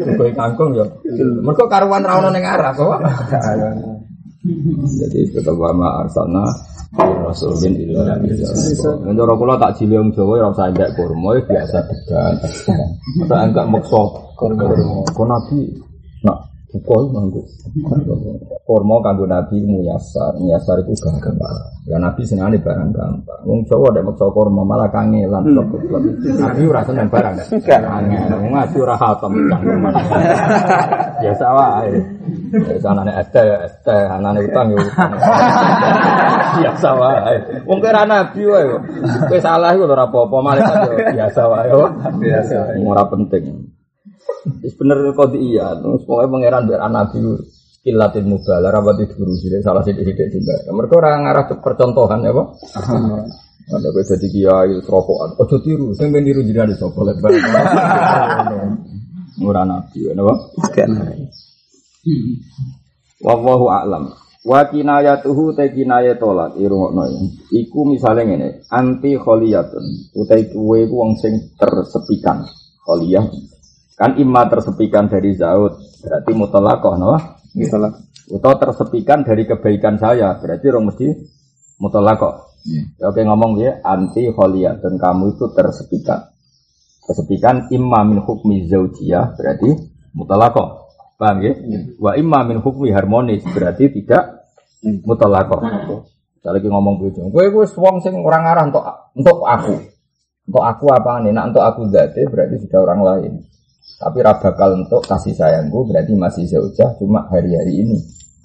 Suge kangkung ya. Mergo karuan ra ono ning Arab kok. Jadi tetap wama arsalna Rasulin illa Yang cara kula tak jili wong Jawa ya usah ndek kurma ya biasa degan. Masa enggak maksa kurma. Kok Nabi nak buka manggo. Kurma kanggo Nabi muyasar, muyasar itu gampang. Ya Nabi senengane barang gampang. Wong Jawa ndek maksa kurma malah kangelan kok. Nabi ora seneng barang. Kangen. Wong ngaji ora hatam cangkem. Biasa wae. Biasa anane ST ya ST, anane utang ya utang. Biasa wae. Wong kira Nabi wae kok. Kowe salah iku ora apa-apa, yo biasa wae. Biasa. Ora penting. Wis bener kok iya, terus pokoke pangeran biar nabi kilatin mubala rapat itu guru sih salah sidik-sidik juga. Mereka orang ngarah ke percontohan ya pak. Ada gue jadi kiai serokokan, ojo tiru, saya main tiru jadi ada sopo lebar. Murah nabi, ya pak. Wallahu a'lam. Wa kinayatuhu te kinaya tolak irungokno ya. Iku misale ngene, anti kholiyatun. Utai kuwe ku wong sing tersepikan. Kholiyah kan imma tersepikan dari zaud, berarti mutalakoh no? Salah. Atau tersepikan dari kebaikan saya, berarti orang mesti mutalakoh. Ya, Oke ngomong ya, anti kholiyatun kamu itu tersepikan. Tersepikan imma min hukmi zaujiyah, berarti mutalakoh. Paham ya? Wa imma min hukmi harmonis berarti tidak mutalakoh. Saya lagi ngomong begitu. Gue gue wong sing orang arah untuk untuk aku. Untuk aku apa nih? Nah untuk aku zate berarti sudah orang lain. Tapi rabakal untuk kasih sayangku berarti masih zaujah cuma hari-hari ini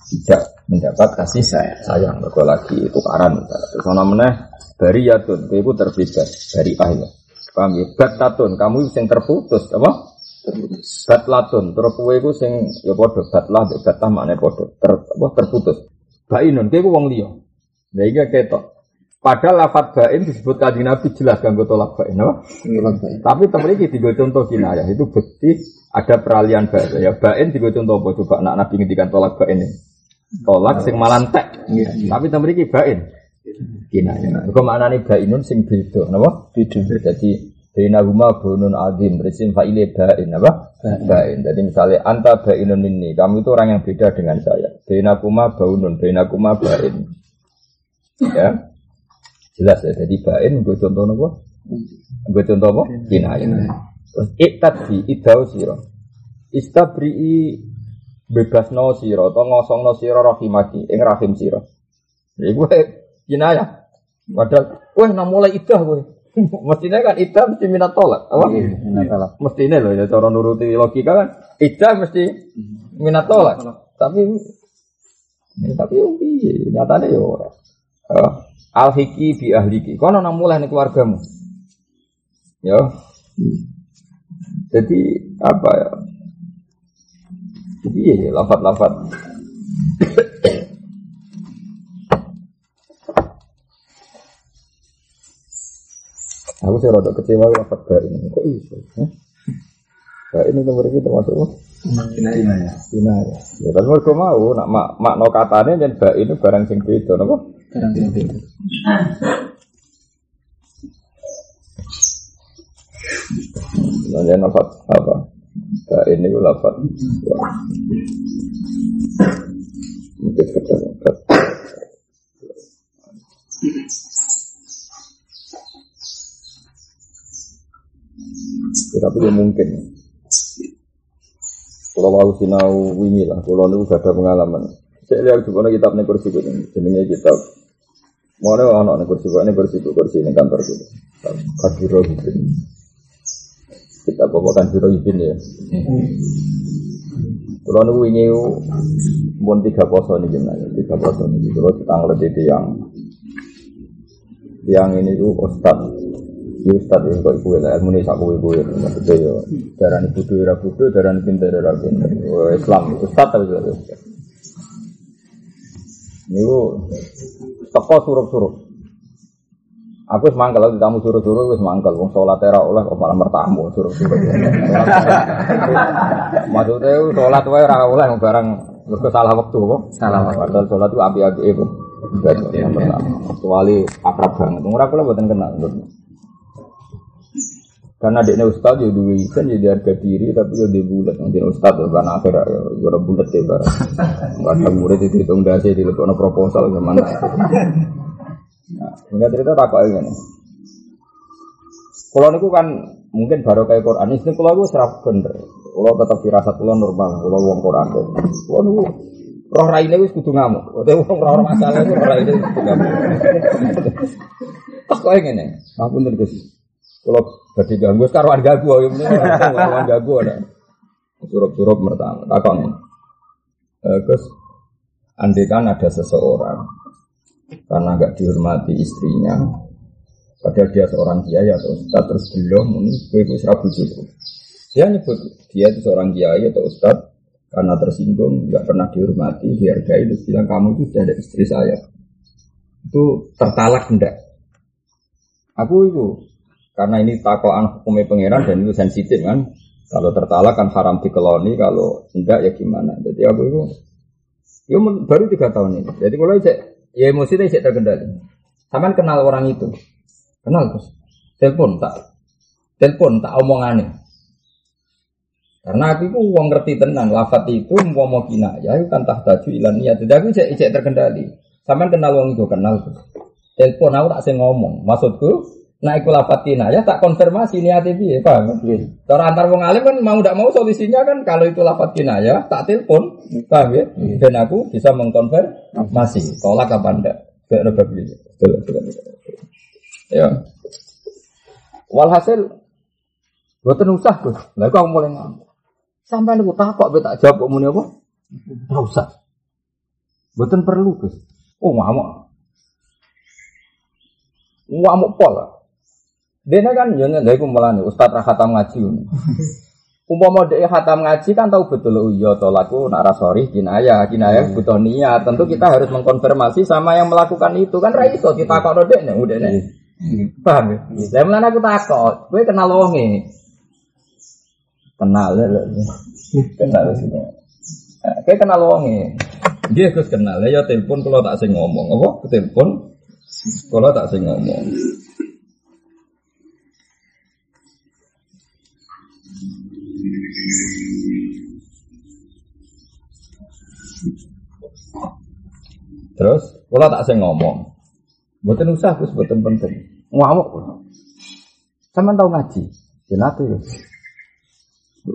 tidak mendapat kasih sayang. Sayang mergo lagi tukaran. Terus ana meneh bariyatun, iku terbebas dari ahli. Paham ya? Batatun, kamu yang terputus apa? Terputus. Batlatun, terus kowe iku sing ya padha batlah batah maknane padha. Ter, apa terputus. Bainun, kowe wong liya. Lah iki ketok. Padahal lafat bain disebut kanjeng Nabi jelas kanggo tolak bain, baik. Tapi temen iki digo contoh kinayah itu bukti ada peralihan bahasa ya. Bain digo contoh apa coba nak Nabi ngendikan tolak bain ini. Tolak sing malantek. Tapi temen iki bain. Kinayah. Kok maknane bainun sing beda, napa? Beda. Jadi Baina huma bunun azim Resim fa'ile bain apa? Bain Jadi misalnya Anta bainun ini Kamu itu orang yang beda dengan saya Baina kuma baunun Baina kuma bain Ya Jelas ya. Jadi bain Gue contoh apa? Gue contoh apa? Kinayah Terus iktadbi idau siro Istabri'i Bebas no siro Atau ngosong no siro rahimaki Ing rahim siro Jadi gue kinayah Padahal Weh nah mulai idah gue Mestinya kan idah mesti minat tolak Apa? Minat tolak. Mestinya loh ya Cara nuruti logika kan. Idah mesti minat tolak. Tapi tapi yo piye nyatane yo ora. Eh, al hiki bi ahliki. Kono nang mulai ning keluargamu. Ya. Jadi apa ya? Jadi ya lafat-lafat. Aku sih rada kecewa lafat gak ini. Kok iso? Eh? Gak ini nomor kita termasuk? Kinaya. Cina ya. Ya tapi mereka mau nak mak makna katanya dan bak ini barang sing beda napa? Barang yang beda. Nanti lafat apa? Bak ini ku lafat. Mungkin. Ya, Tapi ya mungkin. Kalau mau sinau wingi lah, kalau nu gak ada pengalaman. Saya lihat juga ada kitab nih kursi ini, jenenge kitab. Mau ada anak kursi ini kursi kursi ini kantor gitu. Kadiro gitu. Kita bawa kadiro ibin ya. Kalau nu wingi mun tiga poso nih gimana? Tiga poso nih. Kalau kita ngeliat itu yang yang ini tuh ustad Ya Ustaz ya kok iku lah ilmu sak kowe kowe maksudnya ya darani budu ora budu darani pinter ora pinter Oh, Islam Ustaz tapi Ustaz Niku teko suruh-suruh Aku wis mangkel aku tamu suruh-suruh wis mangkel wong salat ora oleh kok malah mertamu suruh-suruh. Maksudnya salat wae ora oleh barang Mergo salah waktu kok. Salah waktu. Padahal sholat itu api-api yang pertama. Kecuali akrab banget. Ora kula mboten kenal. Karena dia ustaz ya duwe izin ya di harga diri tapi ya di bulat nanti ustaz ya kan akhir ya ora bulat ya barang. Kadang murid itu hitung dasi di lekokno proposal gimana. Nah, enggak cerita tak kok ngene. Kalau niku kan mungkin baru kayak Quran, ini kalau gue serap bener. Kalau tetap firasat kalau normal, kalau uang Quran. Kalau niku roh raine wis kudu ngamuk. Wong ora ora masalah iku roh raine kudu ngamuk. Tak koyo ngene. Ngapunten Gus. Kalau badhe ganggu ya mending ora ganggu ada. Surup-surup pertama. Tak kok ngene. Eh, andai kan ada seseorang karena nggak dihormati istrinya, padahal dia seorang kiai atau ustaz terus belum ini gue gue serap bujuku. Dia nyebut dia itu seorang kiai atau ustaz karena tersinggung, nggak pernah dihormati, dihargai, terus bilang kamu itu sudah ada istri saya. Itu tertalak hendak. Aku itu karena ini takoan hukumnya pangeran dan itu sensitif kan. Kalau tertalak kan haram dikeloni, kalau enggak ya gimana. Jadi aku itu, ya baru tiga tahun ini. Jadi kalau cek, ya emosi cek terkendali. Saman kenal orang itu, kenal terus. Telepon tak, telepon tak omongannya. Karena aku itu uang ngerti tenan, lafat itu mau mau kina, ya itu kan tak taju ilan niat. Jadi aku cek terkendali. Saman kenal uang itu kenal terus. Telepon aku tak sih ngomong, maksudku Nah, iku lafat kinayah tak konfirmasi niatnya piye, paham? Cara antar wong alim kan mau tidak mau solusinya kan kalau itu lafat kinayah tak telepon, paham ya? Dan aku bisa mengkonfirmasi tolak apa enggak. Gak ada betul. Ya. Walhasil Boten usah, Gus. Lah mulai ngamuk. Sampai niku takok be tak jawab kok muni apa? Ora usah. Boten perlu, Gus. Oh, ngamuk. Ngamuk pol. Dene kan yo nek iku melane ustaz ra khatam ngaji. Umpama dhek khatam ngaji kan tahu betul oh iya to laku nak ra sorry kinayah, kinayah butuh niat. Tentu kita harus mengkonfirmasi sama yang melakukan itu kan ra iso ditakokno dhek nek udah nek. Paham ya? Lah mulane aku takok, kowe kenal wonge. Kenal lho. Kenal sih. Kowe kenal wonge. Dia Gus kenal, ya telepon kalau tak sing ngomong, apa? Telepon kalau tak sing ngomong. Terus kalau tak saya ngomong, buatan usah terus buatan penting. Ngamuk. Sama tahu ngaji, jenate ya.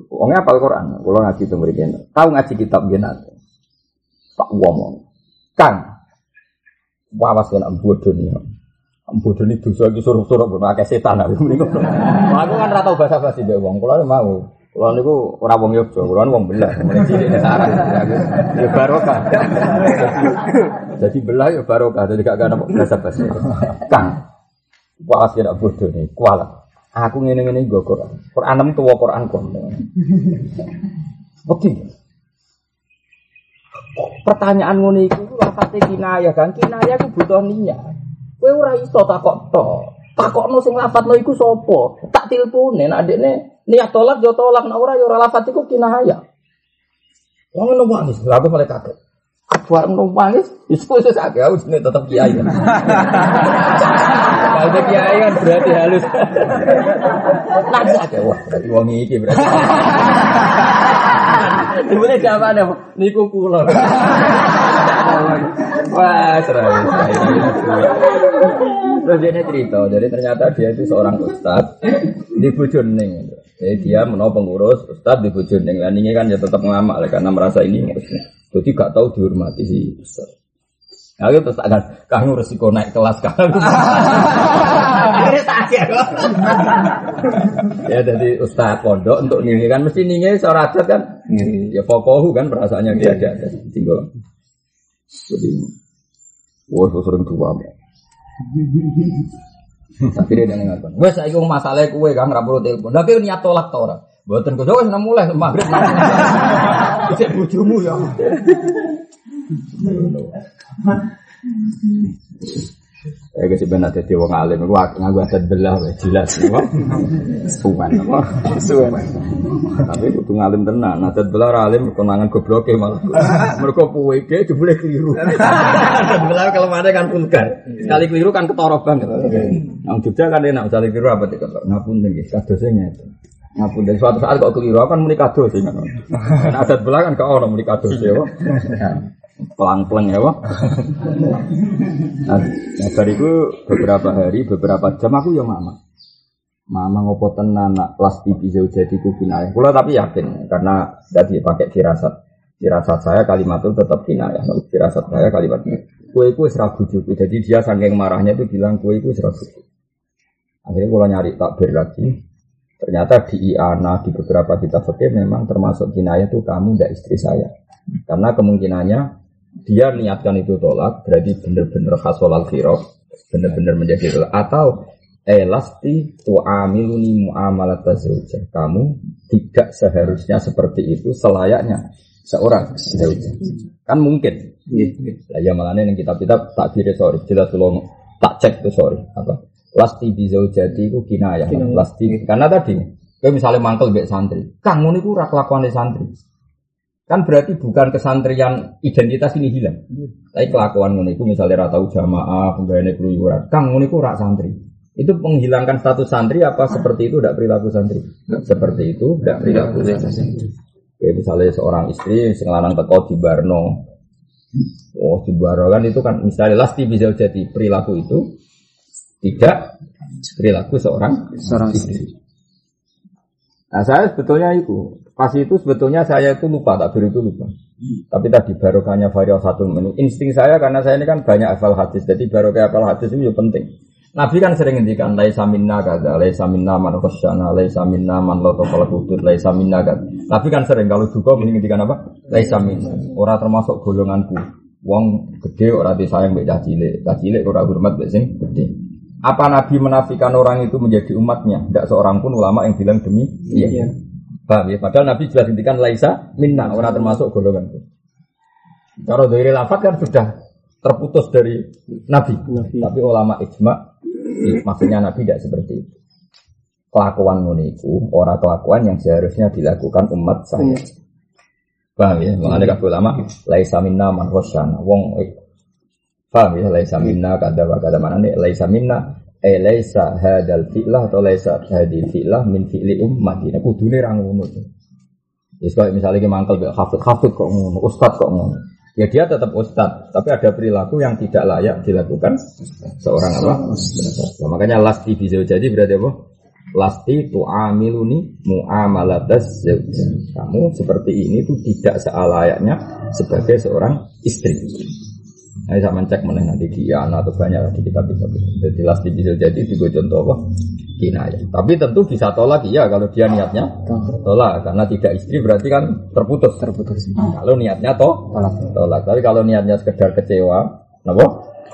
Wongnya apal Quran, kalau ngaji itu berikan. Tahu ngaji kitab jenate. Tak ngomong. Kang, wawas kan bodoh nih. Bodoh ini dosa lagi suruh-suruh pun pakai setan aku Aku kan ratau bahasa basi dia wong, kalau mau. Kalau niku ora wong Yogya, kalau wong belah, mulai cilik sarang. Ya barokah. Jadi belah ya barokah, jadi gak ada bahasa basi. Kang, wawas kira bodoh nih, kualat. Aku ngene-ngene nggo Quran. Quran tuwa Quran kon. Bukti. Pertanyaan ngono iku ku kan. Kinayah ku butuh niat. Kowe ora iso takok tok. Takokno sing lafat lo iku sapa? Tak tilpune nek adekne niat tolak yo tolak nek ora yo ora lafat iku kinayah. Wong ngono manis, lha aku mulai kaget. Ngono manis, wis wis akeh aku jenenge tetep kiai. Kalau kiai kan berarti halus. Nanti akeh wah, berarti wong iki berarti. Dibule jawabannya, niku kula. Wah, serai. Terus dia cerita, jadi ternyata dia itu seorang ustad di Bojoning. Jadi dia menau pengurus ustad di Bojoning. Dan ini kan ya tetap ngamak lah, karena merasa ini jadi gak tahu dihormati si ustad. Nah, itu terus akan kamu resiko naik kelas kan. ya jadi ustad pondok untuk nih kan mesti nih seorang adat kan. Ya pokohu kan perasaannya dia ada tinggal. Jadi, wah sering tua. Tapi dia dengan ngapain? Gue saya ngomong masalah kue kan rapor telepon. Tapi niat tolak tau orang. Buatan gue jauh mulai maghrib. Bisa bujumu ya. Eh kasih benar jadi wong alim, aku ngaku adat belah, weh, jelas, apa? Suwan, apa? Suwan. Tapi kudu ngalim tenan, adat belah ora alim konangan gobloke malah. Mergo puwe ge jebule keliru. Adat belah kalau ada kan vulgar. Sekali keliru kan ketara banget. Nang Jogja kan enak sekali keliru apa tik ngapunten nggih, kadose ngeten. Ngapunten suatu saat kok keliru kan muni kados. Kan adat belah kan kok ono muni kados ya. Pelang-pelang ya, Pak. Nah, nah bariku beberapa hari, beberapa jam aku ya mama. Mama ngopo tenan nak lasti bisa jadi kubinaya. Kula tapi yakin karena tadi pakai firasat. Firasat saya kalimat itu tetap kinayah. Firasat saya kalimat kue itu serabu juga. Jadi dia saking marahnya itu bilang kue itu serabu Akhirnya kalau nyari takbir lagi, ternyata di Iana di beberapa kitab fikih memang termasuk kinayah itu kamu tidak istri saya. Karena kemungkinannya dia niatkan itu tolak, berarti benar-benar khasol al benar-benar menjadi tolak. Atau elasti tu'amiluni mu'amalat zaujah. Kamu tidak seharusnya seperti itu selayaknya seorang zaujah. Kan mungkin. Lah ya malahnya yang kitab-kitab tak kira sorry, jelas tak cek tuh sorry apa. Lasti bi zaujati itu kinayah. Lasti karena tadi kayak misalnya mantel mbek santri. Kang ngono iku ora kelakuane santri. Kan berarti bukan kesantrian identitas ini hilang. Tapi kelakuan ngono iku misalnya rata jamaah, penggaweane keluyuran. Kang ngono iku rak santri. Itu menghilangkan status santri apa seperti itu tidak perilaku santri? Seperti itu tidak perilaku santri. Kayak misalnya seorang istri sing lanang teko di Barno. Oh, di Barno kan itu kan misalnya lasti bisa jadi perilaku itu tidak perilaku seorang Seorang istri. Nah saya sebetulnya itu pas itu sebetulnya saya itu lupa tak itu lupa. Tapi tadi barokahnya varial satu menu. Insting saya karena saya ini kan banyak hafal hadis. Jadi barokah hafal hadis itu juga penting. Nabi kan sering ngendikan laisa minna kada, laisa minna man khasyana, laisa minna man la taqala hudud, laisa minna kada. Nabi kan sering kalau juga mending ngendikan apa? Laisa minna. Ora termasuk golonganku. Wong gede ora disayang mbek cah cilik, cah cilik ora hormat mbek sing gede. Apa Nabi menafikan orang itu menjadi umatnya? Tidak seorang pun ulama yang bilang demi iya. Paham ya? Padahal Nabi jelas ngendikan laisa minna, ora termasuk golonganku. Kalau dari lafaz kan sudah terputus dari Nabi. Nabi. Tapi ulama ijma maksudnya Nabi tidak seperti itu. Kelakuan muniku, orang kelakuan yang seharusnya dilakukan umat saya. Paham ya? Mengenai kabul ulama, laisa minna man khosyana. Wong eh, paham ya? Laisa minna kada wa kada mana nih? Laisa minna eh laisa hadal fi'lah atau laisa hadil fi'lah min fi'li ummati. Nah, kudune ra ngono. Ya misalnya kita mangkel gak hafid hafid kok ngono, ustad kok ngono. Ya dia tetap ustad, tapi ada perilaku yang tidak layak dilakukan seorang apa? Nah, makanya lasti bisa jadi berarti apa? Lasti tu'amiluni mu'amalatas zaujah. Kamu seperti ini tuh tidak sealayaknya sebagai seorang istri. Nah, saya mencek mana nanti di anak atau banyak di kitab kitab. Jadi lasti bisa jadi tiga contoh apa? Kinayah. Tapi tentu bisa tolak ya kalau dia niatnya tolak karena tidak istri berarti kan terputus. Terputus. Kalau niatnya toh Tolak. tolak. Tapi kalau niatnya sekedar kecewa, kenapa?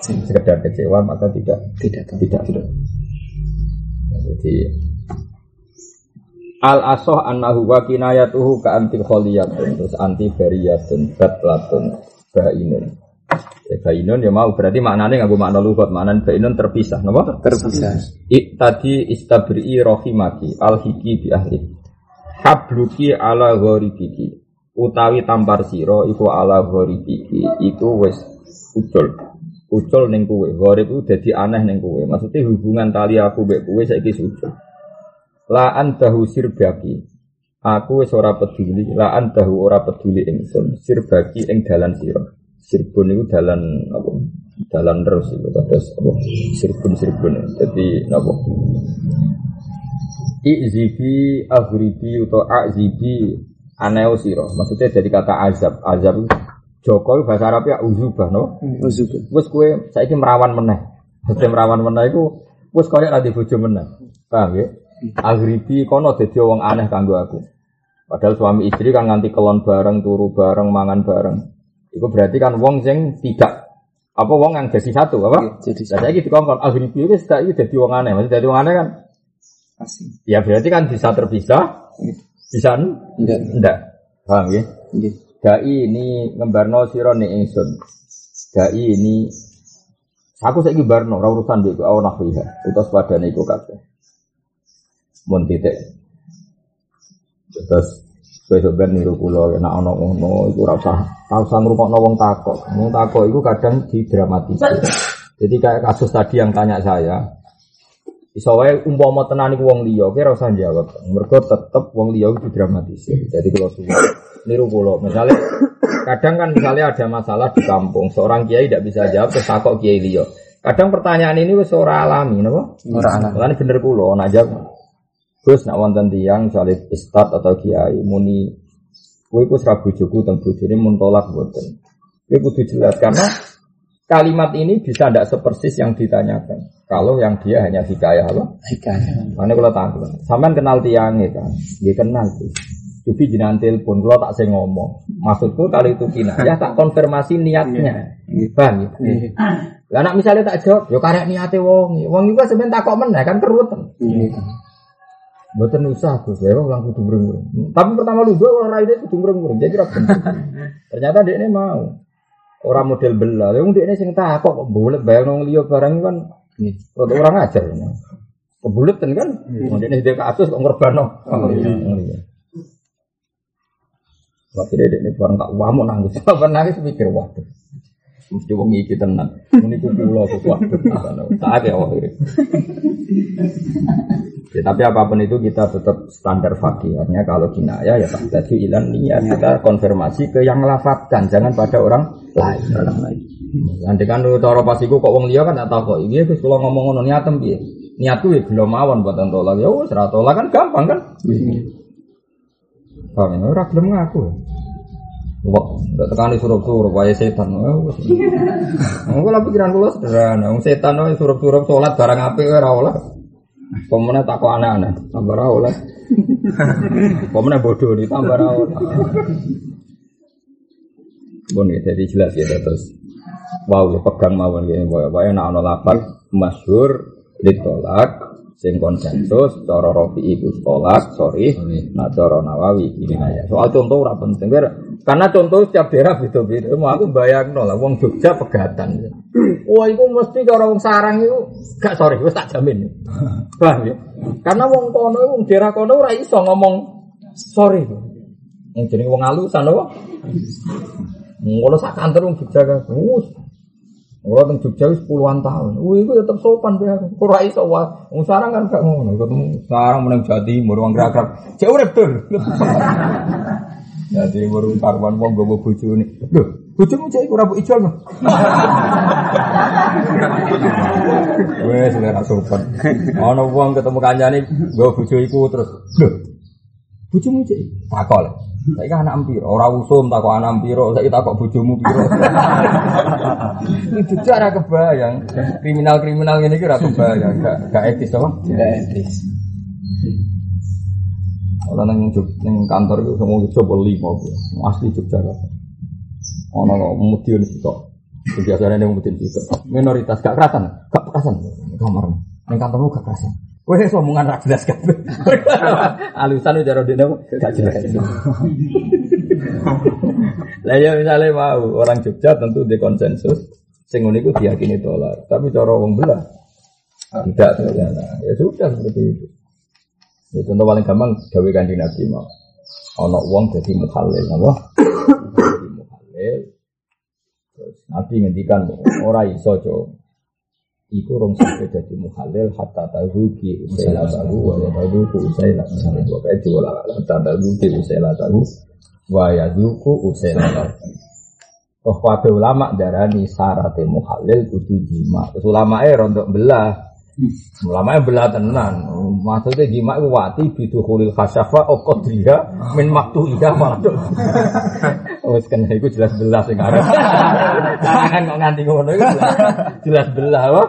Sekedar kecewa maka tidak Tidak tidak. Nah, Jadi al asoh annahu wa kinayatuhu ka anti kholiyatun terus anti bariyatun batlatun bainun. Bainun ya mau berarti maknanya nggak makna lugat maknanya bainun terpisah, napa? Terpisah. I, tadi istabri rohimaki al hiki bi ahli. Habluki ala ghoribiki utawi tampar siro iku ala ghoribiki itu wes ucul. Ucul ning kuwe ghorib itu dadi aneh ning kuwe maksudnya hubungan tali aku mbek kuwe saiki ucul. La antahu sirbaki. Aku wis ora peduli. La antahu ora peduli ingsun. Sirbaki ing dalan sira sirbun itu dalan apa? Dalan terus itu terus apa? Sirbun sirbun jadi apa? Izibi aghribi atau azibi aneo siro. Maksudnya dari kata azab. Azab itu Joko itu bahasa Arab ya uzubah no? Uzub. wes kue saiki merawan meneh. Maksudnya merawan meneh itu wes kaya nanti bojo meneh. Paham ya? Aghribi kono dadi wong aneh kanggo aku. Padahal suami istri kan nganti kelon bareng turu bareng mangan bareng itu berarti kan wong sing tidak apa wong yang jadi satu apa Jadi Nah, saya gitu kongkon aghribi itu saya jadi wong aneh maksudnya jadi wong aneh kan asing. Ya berarti kan bisa terpisah, bisa en- Enggak. enggak. Paham ya? Nggih. Dai ini ngembarno sira ning ingsun. Dai ini Aku saiki barno ora urusan iku awan nahwiha. Utus padane iku kabeh. Mun titik. Terus besok ben niru kula nek ana ngono iku ora usah ora usah ngrungokno wong takok. Wong takok iku kadang didramatisir. Jadi kayak kasus tadi yang tanya saya, iso wae umpama tenan iku wong liya, kira usah jawab. Mergo tetep wong liya itu dramatisir. Jadi kalau suwe niru kula, misalnya kadang kan misalnya ada masalah di kampung, seorang kiai tidak bisa jawab terus takok kiai liya. Kadang pertanyaan ini wis ora alami, napa? Ora alami. Bener kula nak jawab. Gus nak wonten tiyang misalnya ustad atau kiai muni kowe iku ora bojoku teng bojone mun tolak mboten. Kowe kudu jelas karena kalimat ini bisa tidak sepersis yang ditanyakan. Kalau yang dia hanya hikayah apa? Hikayah. Mana kalau takut, sampean kenal tiangnya kan? Dia kenal sih. Jadi jenengan telepon, kalau tak saya ngomong. Maksudku kali itu kina, ya tak konfirmasi niatnya. Paham ya? Lah misalnya tak jawab, yo karek niate wong. Wong iku sebenarnya tak kok meneh kan keruwetan. Iya. Mboten usah Gus, ya wong kudu mreng-mreng. Tapi pertama lu gue orang raine kudu mreng-mreng. Jadi ra bener. Ternyata dia ini mau. Orang model bela, dia ini sing takok kok bulet bayang wong liya barang kan Iya. Rada orang ajar. Ya. Kebuletan kan, kemudian ini dia kasus kok ngorbano. Oh, iya. Waktu dia ini barang tak wamu nangis, apa nangis mikir waduh. Mesti wong iki tenan. Ini ku kula ku waduh. Tak ya wong ini. Ya, tapi apa pun itu kita tetap standar fakih. Artinya kalau kinaya ya tak jadi ilan niat kita konfirmasi ke yang melafatkan, jangan pada orang lain. Orang lain. Nanti kan cara pas iku kok wong liya kan tak tahu kok. Iya terus kalau ngomong ngono niatem piye? Niatku ya belum mawon buat tolak. Ya wis ra tolak kan gampang kan? Bang, ora gelem ngaku. Wah, ndak tekani surup-surup wae setan. Oh, wis. Engko lah pikiran kula sederhana. Wong setan wae surup-surup salat barang apik ora oleh. Pemene tak kok aneh-aneh, tambah oleh. Pemene bodoh nih tambah oleh. Bon ya, jadi jelas ya terus. Wow, pegang mawon ya, wae nek ana lapat masyhur ditolak sing konsensus cara Rafi iku sorry. Nah cara Nawawi ini aja. Soal contoh ora penting karena contoh setiap daerah beda-beda. Mau aku bayangno lah wong Jogja pegatan. Wah, itu mesti cara wong sarang itu gak sorry, wis tak jamin. Paham ya? Karena wong kono wong daerah kono ora iso ngomong sorry. Yang jenenge wong alusan apa? Ngono sak kantor wong Jogja kan. Wus. Ora teng Jogja puluhan tahun. Wih, iku tetep sopan. Ora iso wae. Wong sarang kan gak ngono. Ketemu sarang meneng Jawa Timur wong gerak-gerak. Cek urip dur. Jadi baru karwan wong gowo bojone. Lho, bojomu cek iku mbok ijol. Wes ora sopan. Ana wong ketemu kancane nggo bojo iku terus. Lho, bojomu cek takol. Saiki anak piro? Ora usum takok anak piro, saiki takok bojomu piro. Itu cara kebayang. Kriminal-kriminal ngene iki ora kebayang, gak gak etis apa? Tidak etis. Orang nang Jog- nang kantor itu semua coba lima, asli Jogja. Ono mudin kok. Biasanya yang mudin itu minoritas gak kerasan, gak kerasan kamar. Nang kantormu gak kerasan. Wes omongan ra jelas kan. Alusan udah dia gak jelas. Lah ya misalnya mau orang Jogja tentu di konsensus sing ngono iku diyakini tolak. Tapi cara wong belah tidak ternyata. Ya sudah seperti itu. Ya contoh paling gampang gawe kanjeng Nabi mau. Ana wong dadi mukhalil apa? Dadi mukhalil. Terus Nabi ngendikan ora iso, Cuk. Iku rong sampe dadi mukhalil hatta tahu ki usaila tahu wa ya tahu ku usaila tahu. Wa kae jual hatta tahu ki usaila tahu wa ya ku usaila tahu. Oh, kabeh ulama darani syaratnya mukhalil kudu jima. Terus ulama eh rontok belah. Ulama belah tenan. Maksudnya jima itu wati bidu khulil khasyafa o qadriha min maktu iya malah. Wes kena iku jelas belah sing arep. Jangan kok nganti ngono iku jelas- belah apa?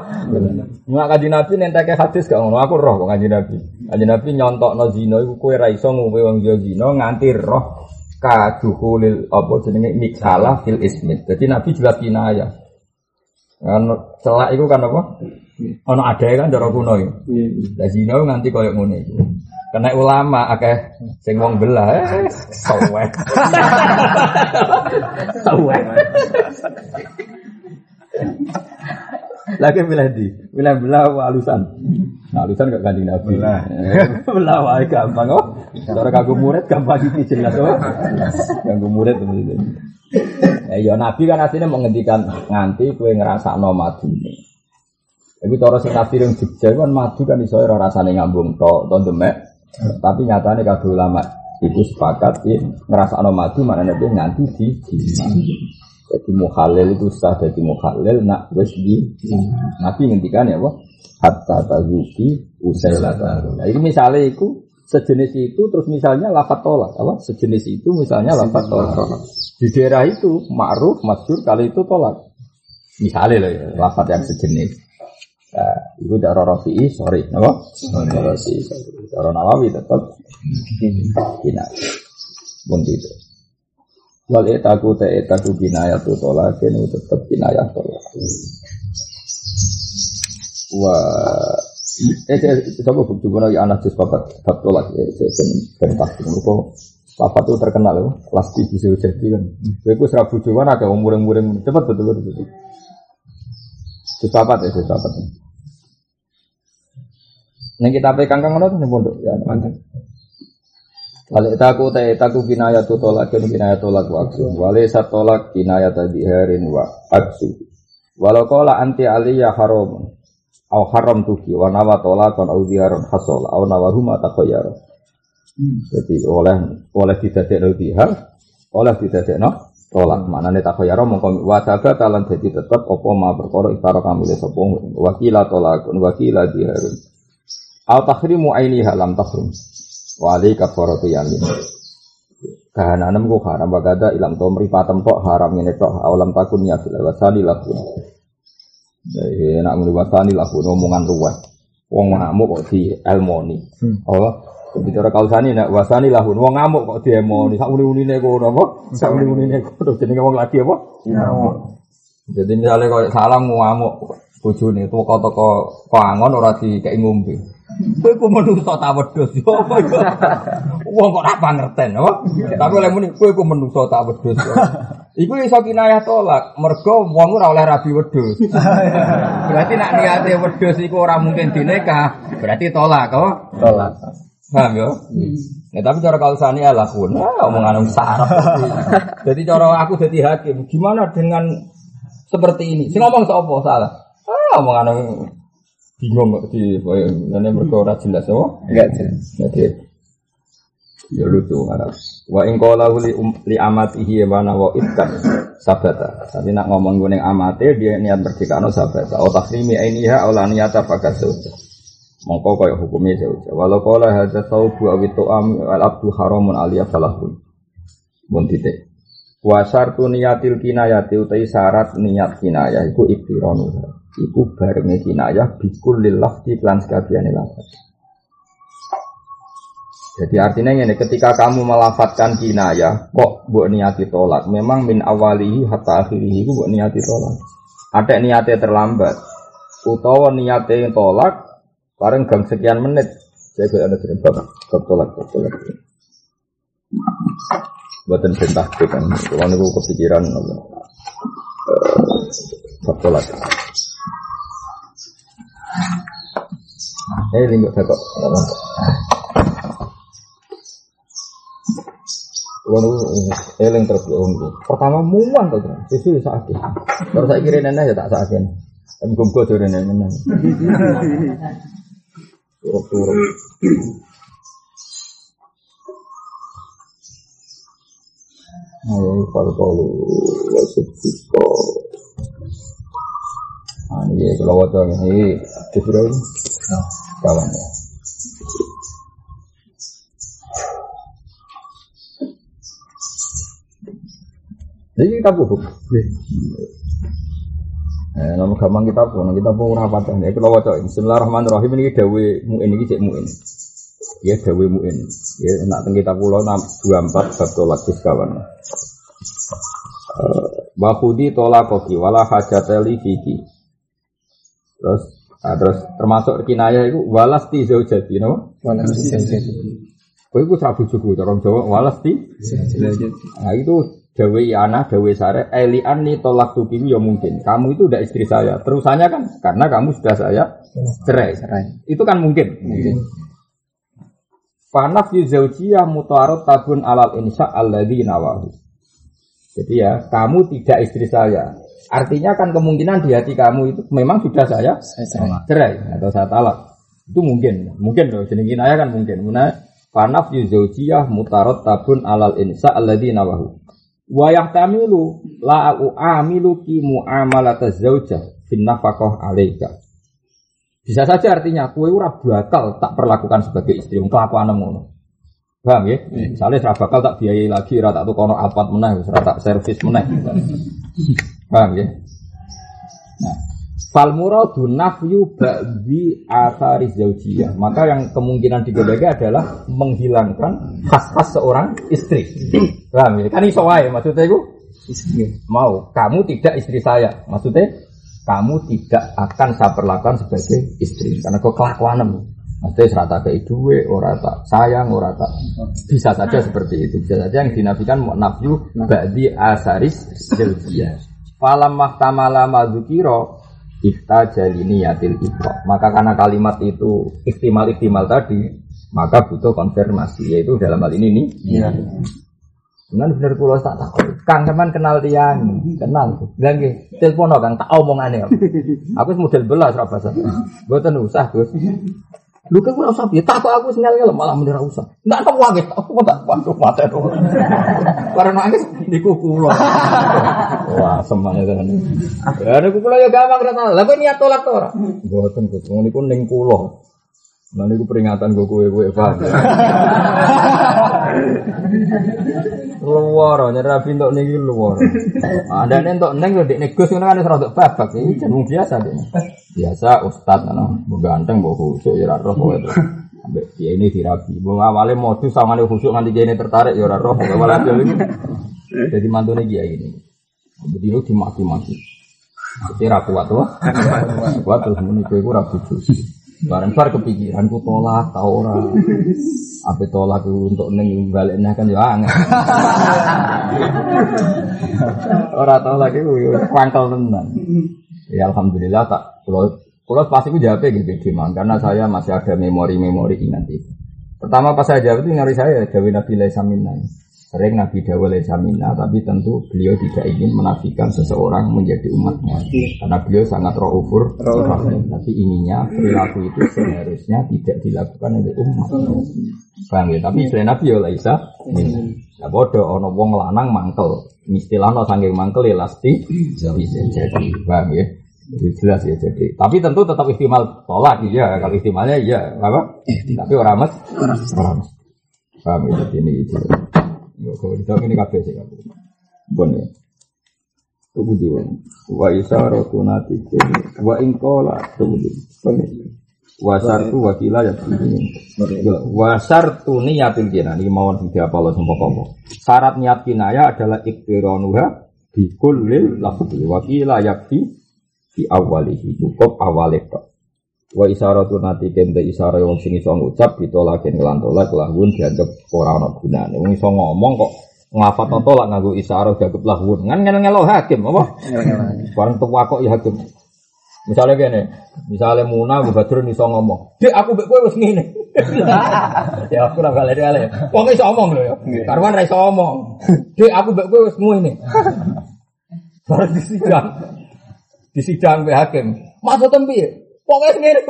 Nggak kaji Nabi nenteke hadis gak ngono. Aku roh kok kaji Nabi. Kaji Nabi nyontokno zina iku kowe ra iso ngombe wong yo zina nganti roh kaduhulil apa jenenge miksalah fil ismit. Jadi Nabi jelas kinaya. Kan celak iku kan apa? Ono adae kan cara kuno ya. Lah zina nganti koyo ngono iku. Kena ulama akeh sing wong belah sawek. Sawek. Lagi milih di, milih belah alusan. Nah, alusan gak ganti nabi. Belah. wae gampang oh. Cara kagum murid gampang iki jelas oh. Kagum murid. Ya, nabi kan aslinya menghentikan nganti kue ngerasa no Tapi cara sing tafsir yang Jogja kan madu kan iso ora rasane ngambung tok to demek. Tapi nyatane kabeh ulama itu sepakat ya ngerasa no madu mana nabi nganti di di jadi mukhalil itu sah jadi mukhalil nak wes di nabi ngendikan ya apa hatta tazuki usai lata. Nah, ini misalnya itu sejenis itu terus misalnya lafat tolak apa? Sejenis itu misalnya lafat tolak. di daerah itu ma'ruf masyur kali itu tolak. Misalnya loh ya, lafat yang sejenis nah, itu cara rafi'i sorry. Apa cara rafi'i cara nawawi tetap kina. Pun itu wal etaku te etaku kinayah tu tolak ini tetap kinayah tolak wah eh saya coba bukti lagi anak jus papat bab tolak. Ya saya ben ben pasti mereka papat itu terkenal ya. Kelas di bisa jadi kan. Gue gue serabu cuman ada umur umur cepat betul betul papat ya jus papat Nih kita pegang kang ngono nih pondok ya mantan. Wale taku te taku kinaya tu tolak kinaya tolak waktu. Wale satolak kinaya tadi harin wa aksu. Walau kola anti aliyah haram au haram tuki wa nawa tolakon au diharon hasol au nawahuma takoyar. Jadi oleh oleh didadekno dihar, oleh didadekno tolak. Manane takoyar mongko wasaga talan dadi tetep apa ma perkara iktara kami le sapa wakila tolakun wakila diharun. Au tahrimu ainiha lam tahrim. Wa alai kafaratu yamin. Kahananam ku haram bagada ilam to mripatem tok haram ngene tok awalam takun ya fil wasani lakun. Jadi nak muni wasani lakun omongan luwes. Wong ngamuk kok di elmoni. Oh, bicara kausani nak wasani lahun wong ngamuk kok di elmoni. Sak muni-munine kono apa? Sak muni-munine kono jenenge wong lagi apa? Ngamuk. Jadi misalnya kalau salam ngamuk bojone toko-toko pangon ora dikei ngombe. Kowe ku menungso ta wedhus yo apa iku? Wong kok ora pangerten apa? Tapi oleh muni kowe ku menungso ta wedhus. Iku iso kinayah tolak, mergo wong ora oleh rabi wedhus. Berarti nak niate wedhus iku ora mungkin dinekah, berarti tolak kok. Tolak. Paham ya? Ya tapi cara kalsani ala pun, ah, omongan sarap. Jadi cara aku jadi hakim, gimana dengan seperti ini? Si ngomong sapa salah? Ah, omongan bingung di ini mereka ora jelas apa? Enggak jelas. Jadi ya lucu karena wa in qala li, um, li amatihi wa wa itkan sabata. Tapi nak ngomong gue ning amate dia niat merdekano sabata. O takrimi ainiha aw la niyata fakat sauja. Mongko kaya hukumnya sauja. Walau qala hadza saubu aw tu'am al abdu haramun aliyah falahun. Mun titik. Wa syartu niyatil kinayati utai syarat niat kinayah iku iktiranu. Iku barenge kinayah bikul lil lafzi lan. Jadi artinya ini ketika kamu melafatkan kinayah kok buat niati tolak memang min awalihi hatta akhirihi itu buat niati tolak ada niatnya terlambat utawa niatnya tolak bareng gang sekian menit saya bilang ada bab tolak bab tolak buatan perintah kan kalau niku kepikiran eh, bab tolak eh lingkup saya kok Kalau eling terus nunggu. Pertama muan susu ya sakit. Terus saya kira nenek ya tak sakit. Gue gue jadi nenek. Turuk. Ayo kalau kalau wajib kita. Ah ini kalau wajib ini disuruh kawan ya. Jadi kita buku. Eh, nama gampang kita pun, kita pun ora padha. Ya kalau waca Bismillahirrahmanirrahim ini dawe muin iki cek muin. Ya dawe muin. Ya nak teng kita pulau 24 bab tolak kawan. Wa khudi tolakoki wala hajateli fiki. Terus nah, terus termasuk kinayah itu walas ti zaujati no. Walas ti Kowe iku sabu juku cara Jawa walas ti. Nah itu Dawe anak, dawe sare, Elian nih tolak tukim ya mungkin. Kamu itu udah istri saya. Terusannya kan karena kamu sudah saya cerai. Itu kan mungkin. Mungkin. Fanaf yuzaujiyah mutarat tabun alal insya alladhi nawahu. Jadi ya, kamu tidak istri saya. Artinya kan kemungkinan di hati kamu itu memang sudah saya, cerai atau saya talak. Itu mungkin, mungkin loh. Jadi kinaya kan mungkin. Muna fanaf yuzaujiyah mutarat tabun alal insya alladhi nawahu. Wa yahtamilu la amilu ki mu'amalata zaujah fin nafaqah alaika. Bisa saja artinya kue ora bakal tak perlakukan sebagai istri untuk apa ngono. Paham ya? Misalnya serah bakal tak biayai lagi, ora tak tukono alpat meneh, ora tak servis meneh. Paham ya? Fal muradu nafyu ba'di athari zaujiyah. Maka yang kemungkinan digodega adalah menghilangkan khas-khas seorang istri. Paham ya? Kan iso wae maksudnya itu mau kamu tidak istri saya. Maksudnya kamu tidak akan saya perlakukan sebagai istri karena kau kelakuan Maksudnya serata kayak duwe, ora tak sayang, ora tak bisa saja seperti itu. Bisa saja yang dinafikan nafyu ba'di asaris jelbiyah. Falam mahtamala madzukiro ifta jalini yatil ifra. Maka karena kalimat itu ikhtimal-ikhtimal tadi, maka butuh konfirmasi yaitu dalam hal ini nih. Ya. Nah bener pulau tak tahu. Kang teman kenal tiang, kenal. Bilang gitu, telepon kang tak omongane. Aku model belas apa bahasa. Boten usah Gus. Lu kan ora usah piye, tak aku sing ngel malah menira usah. Ndak tak wae, aku tak waduh mate to. Karena nangis niku kula. Wah, semuanya tenan. Ya niku kula ya gampang rata. Lah kok niat tolak to ora? Mboten Gus, niku ning kula. Nah niku peringatan gue kue kue paham. luar, nyari rapi untuk niki luar. Ada nih untuk neng udah negus ngono kan serot babak ini jenung biasa deh. Biasa ustad kan, ganteng bawa khusyuk ya roh kok itu. Ambek dia ini dirapi. Bung awalnya modus sama nih khusyuk nanti dia ini tertarik ya roh. Malah ini. Jadi mantunya dia ini. Begitu dimaki-maki. Kira kuat tuh. Kuat terus muni kue kurang bujuk. Bareng bar kepikiran ku tolak tau ora. Apa tolak untuk neng baliknya kan ya angel. ora lagi ku kwangkel tenan. Ya alhamdulillah tak kalau kalau pasti ku jawabnya gitu karena saya masih ada memori-memori ingat itu. Pertama pas saya jawab itu ngari saya jawab Nabi Laisamina. Sering Nabi Dawal Samina, tapi tentu beliau tidak ingin menafikan seseorang menjadi umatnya. Karena beliau sangat rohufur, tapi ininya perilaku itu seharusnya tidak dilakukan oleh umat. Bang ya? Tapi selain Nabi ya Laisa, ya bodoh, ono wong lanang mangkel. Istilah no sanggeng mangkel ya lasti bisa jadi, bang ya? jelas ya jadi. Tapi tentu tetap istimal tolak ya. Kalau istimalnya ya apa? Tapi orang mas, orang mas. Paham ya? Ini itu. Kalau dijawab ini kafe sih. Bon ya. Tunggu di wa isaratu natike wa ingkola tunggu di. Wasar tu wakila ya Wasar tu niyatil kina Ini mau tidak apa lo sumpah kamu Syarat niat kinaya adalah iktironuha Di kulil lafzi. Wakila yakti Di awalihi. Cukup awalnya Wa isaratu nati kente isara wong sing iso ngucap ditolakin kelan tolak lahun dianggap ora ana gunane. Wong iso ngomong kok ngafat tolak nganggo isara dianggap lahun. Ngan ngel-ngelo hakim apa? Bareng tua kok ya hakim. Misalnya gini, misalnya Muna, Abu Badrun iso ngomong, dek aku bek kowe wis ngene. ya aku ora kali kali. Wong iso ngomong lho ya. Karwan ra iso ngomong. Dek aku bek kowe wis ngene. Bareng disidang. Disidang be hakim. Maksudnya piye? Pokoknya ngene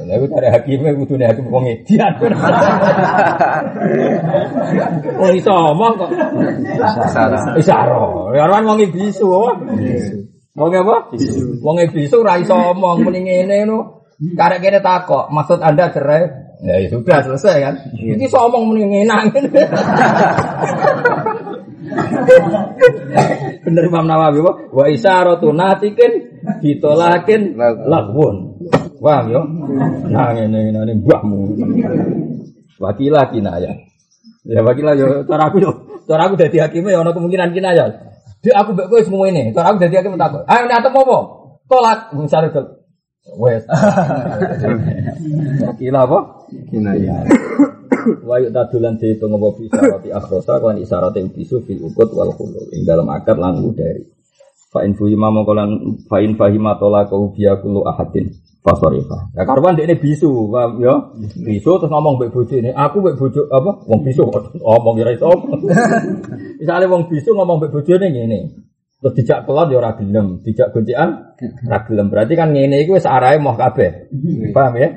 Lah aku cari hakimnya kudune hakim wong edian. Wong iso omong kok. Isara. Isara. Ya ora wong bisu apa? Wong apa? Wong bisu ora iso omong muni ngene no. Karek kene takok, maksud Anda cerai? Ya, ya sudah selesai kan. Iki iso omong muni ngene. Bener Imam Nawawi wa isyaratu natikin ditolakin lagun. Paham yo? Nah ngene ngene mbahmu. Wakilah kinaya. Ya wakilah yo cara aku yo. Cara aku dadi hakime ono kemungkinan kinaya. Dek aku mbek kowe semua ini. Cara aku dadi hakim takut. Ayo nek atem apa? Tolak misale Wes. Wakilah apa? Kinaya. Wa yu'tadulan dihitung apa bisarati akhrosa Klan isarati bisu fil ukut wal khulul. Ing dalam akad lan dari Fa'in fuhima mongkolan Fa'in fahima tolakau biya kullu ahadin. Fasorifa Ya karuan dia ini bisu paham ya. Bisu terus ngomong bojo ini. Aku baik bojo apa? Wong bisu ngomong kira itu Misalnya wong bisu ngomong bojo ini Ini. Terus dijak kelot ya ora gelem, dijak gocekan ora gelem. Berarti kan ngene iku wis arahe moh kabeh. Paham ya?